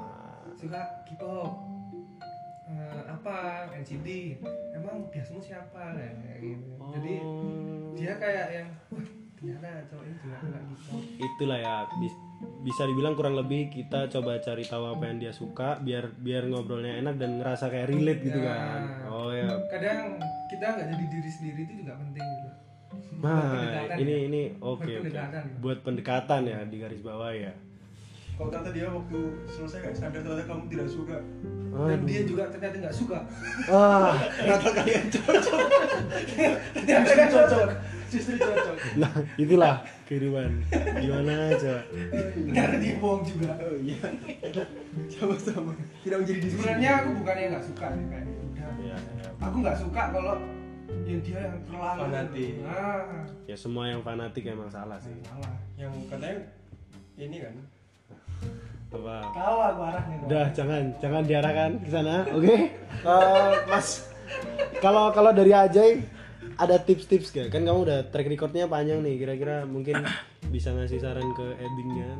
suka K-pop Eh, apa NCT emang biasamu siapa kayak gitu jadi Oh. dia kayak yang wah ternyata cowok ini juga suka K-pop itulah ya bis- bisa dibilang kurang lebih kita coba cari tahu apa yang dia suka biar biar ngobrolnya enak dan ngerasa kayak relate gitu Ya. kan. Oh ya. Kadang kita nggak jadi diri sendiri itu juga penting gitu. Nah ini ya. ini oke Buat oke pendekatan. buat pendekatan ya di garis bawah ya. Kalau kata dia waktu selesai kayak sadar ternyata kamu tidak suka. Dan dia juga ternyata nggak suka. Ah. Ternyata kalian cocok. Ternyata kan cocok justru cocok nah itulah kehidupan. Gimana coba karena dibohong juga. Oh iya. Sama-sama. Tidak menjadi diri sebenarnya aku bukannya nggak suka sih kayak udah. Ya, ya. aku nggak suka kalau yang dia yang terlalu. Fanatik. ah. Ya semua yang fanatik emang salah sih. Salah. Yang katanya ini kan. Apa? Kalah aku arahnya. Udah jangan jangan diarahkan ke sana, oke? Eh, mas, kalau kalau dari Ajay ada tips-tips gak? Kan kamu udah track recordnya panjang nih, kira-kira mungkin bisa ngasih saran ke Ebing kan?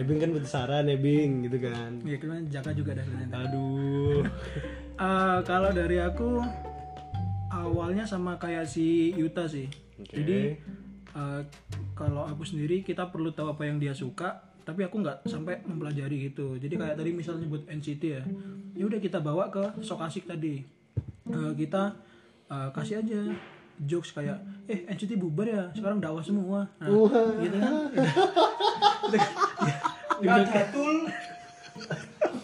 Ebing kan butuh saran, Ebing gitu kan? ya kan Jaka juga ada sebenarnya. Aduh, Eh, kalau dari aku awalnya sama kayak si Yuta sih. Oke. Jadi eh, kalau aku sendiri kita perlu tahu apa yang dia suka, tapi aku nggak sampai mempelajari gitu. Jadi kayak tadi misalnya nyebut NCT ya, ya udah kita bawa ke sok asik tadi. Eh, kita eh, kasih aja jokes kayak eh NCT bubar ya sekarang dakwah semua. Nah, gitu kan. Nggak jatul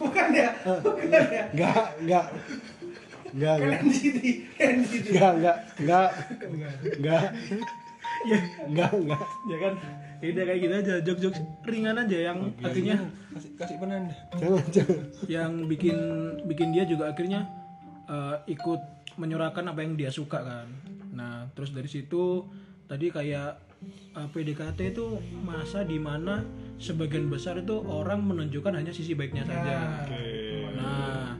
bukan ya bukan ya. Enggak enggak enggak kan enggak NCT NCT enggak enggak enggak enggak ya enggak enggak ya kan? Ya udah kayak gitu aja jokes jokes ringan aja yang akhirnya kasih kasih penanda. Jangan jangan yang bikin bikin dia juga akhirnya eh, ikut menyurahkan apa yang dia suka kan. Nah terus dari situ tadi kayak eh, PDKT itu masa di mana sebagian besar itu orang menunjukkan hanya sisi baiknya saja. nah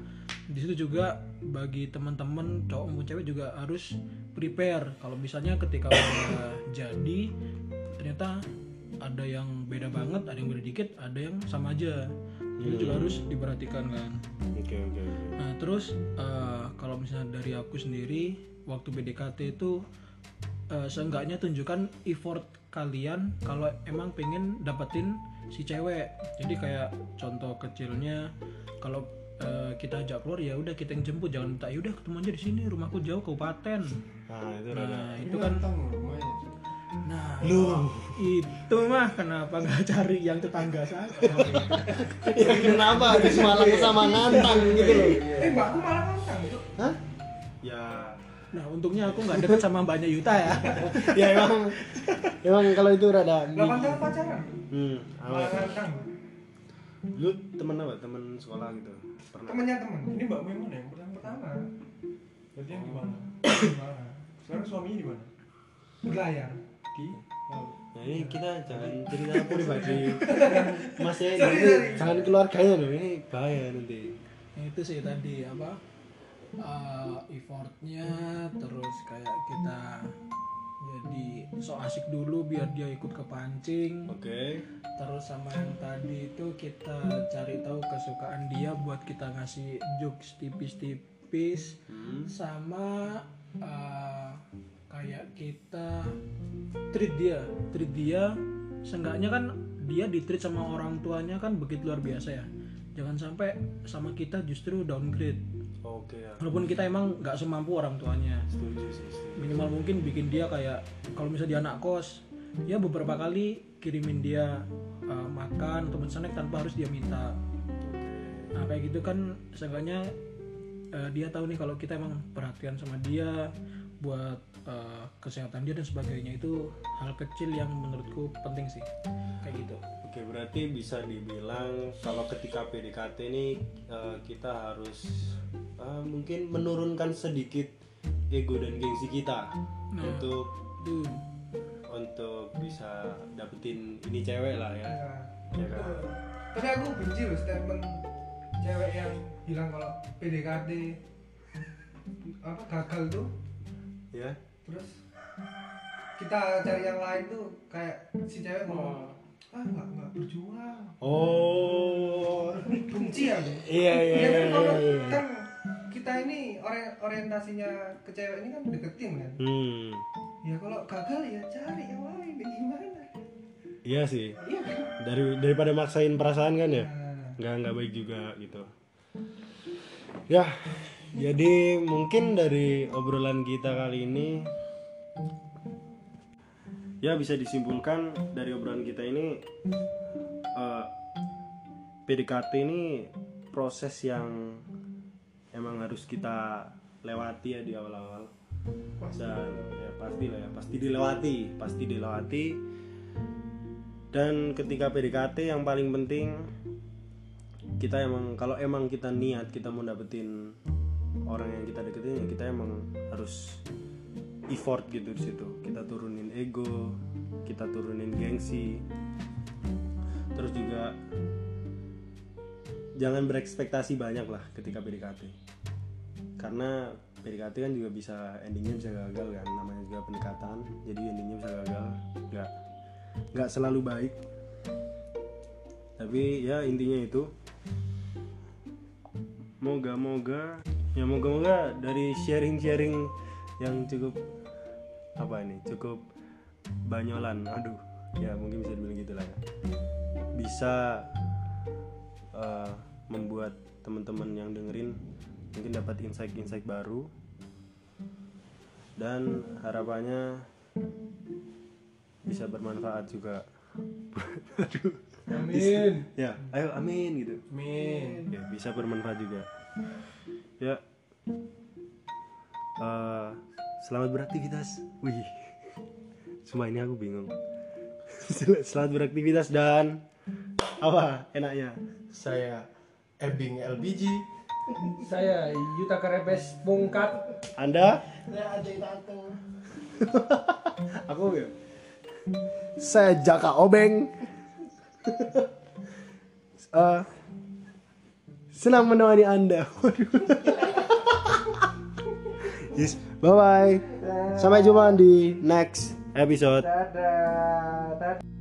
di situ juga bagi teman-teman cowok maupun cewek juga harus prepare. Kalau misalnya ketika udah jadi ternyata ada yang beda banget ada yang beda dikit ada yang sama aja itu juga harus diperhatikan kan? Oke oke oke. Nah terus eh, kalau misalnya dari aku sendiri waktu BDKT itu eh, seenggaknya tunjukkan effort kalian kalau emang pengen dapetin si cewek. Jadi kayak contoh kecilnya kalau eh, kita ajak keluar ya udah kita yang jemput. Jangan minta ya udah ketemu aja di sini rumahku jauh kabupaten. Nah itu nah itu kan rumahnya nah lu itu mah kenapa nggak cari yang tetangga saja? Ya kenapa habis malam sama ngantang gitu loh? Eh mbakku malah ngantang itu hah? Ya. Nah untungnya aku nggak deket sama mbaknya Yuta ya. Ya emang. Emang kalau itu rada delapan tahun pacaran? Hmm malah awet ngantang. Lu temen apa? Temen sekolah gitu? Pernah. Temennya temen. Ini mbakmu yang mana? Yang pertama pertama. Berarti yang di mana di mana? Sekarang suaminya di mana? Berlayar di? Nah ini kita jangan cerita pribadi. Mas ya Sorry, ini jangan keluarganya loh ini bahaya nanti. Itu sih tadi apa uh, effortnya terus kayak kita jadi so asik dulu biar dia ikut ke pancing Oke. Terus sama yang tadi itu kita cari tahu kesukaan dia buat kita ngasih jokes tipis-tipis hmm. sama uh, kayak kita treat dia. Treat dia seenggaknya kan dia di treat sama orang tuanya kan begitu luar biasa ya. Jangan sampai sama kita justru downgrade. Oke ya. Walaupun kita emang nggak semampu orang tuanya. Setuju sih setuju. Minimal mungkin bikin dia kayak kalau misalnya dia anak kos ya beberapa kali kirimin dia uh, makan atau snack tanpa harus dia minta. Nah kayak gitu kan seenggaknya uh, dia tahu nih kalau kita emang perhatian sama dia buat uh, kesehatan dia dan sebagainya. Itu hal kecil yang menurutku penting sih. Kayak gitu. Oke berarti bisa dibilang kalau ketika PDKT ini eh, kita harus eh, mungkin menurunkan sedikit ego dan gengsi kita Nah. untuk tuh untuk bisa dapetin ini cewek lah ya. Ya. ya kan? Tapi aku benci loh statement cewek yang bilang kalau PDKT apa gagal tuh ya. Terus? Kita cari yang lain tuh kayak si cewek ngomong ah nggak nggak berjuang. Oh. Benci ya iya iya Ya iya, kan kalau iya. kan kita ini ori- orientasinya ke cewek ini kan deketin kan? Hmm. Ya kalau gagal ya cari yang lain ya gimana? Iya sih. Iya kan? Dari daripada maksain perasaan kan ya? Nah, nggak nggak baik juga gitu. Ya jadi mungkin dari obrolan kita kali ini ya bisa disimpulkan dari obrolan kita ini eh, PDKT ini proses yang emang harus kita lewati ya di awal-awal. Dan ya pasti lah ya pasti dilewati pasti dilewati. Dan ketika PDKT yang paling penting kita emang kalau emang kita niat kita mau dapetin orang yang kita deketin ya kita emang harus effort gitu di situ. Kita turunin ego kita turunin gengsi. Terus juga jangan berekspektasi banyak lah ketika PDKT karena PDKT kan juga bisa endingnya bisa gagal kan namanya juga pendekatan. Jadi endingnya bisa gagal nggak nggak selalu baik. Tapi ya intinya itu moga-moga ya moga-moga dari sharing-sharing yang cukup apa ini cukup banyolan aduh ya mungkin bisa dibilang gitu lah ya. Bisa eh, membuat teman-teman yang dengerin mungkin dapat insight-insight baru. Dan harapannya bisa bermanfaat juga. Aduh. Amin. Ya ayo amin gitu. Amin. Ya bisa bermanfaat juga ya. Eh, selamat beraktivitas. Wih. Cuma ini aku bingung. Sel- selamat beraktivitas dan. Apa enaknya? Saya Ebing LPG saya Yuta Karepes Pungkat anda? Saya ada tato aku ya? Saya Jaka Obeng. Eh, senang menemani anda. Yes. Bye bye sampai jumpa di next episode. Dadah. Dadah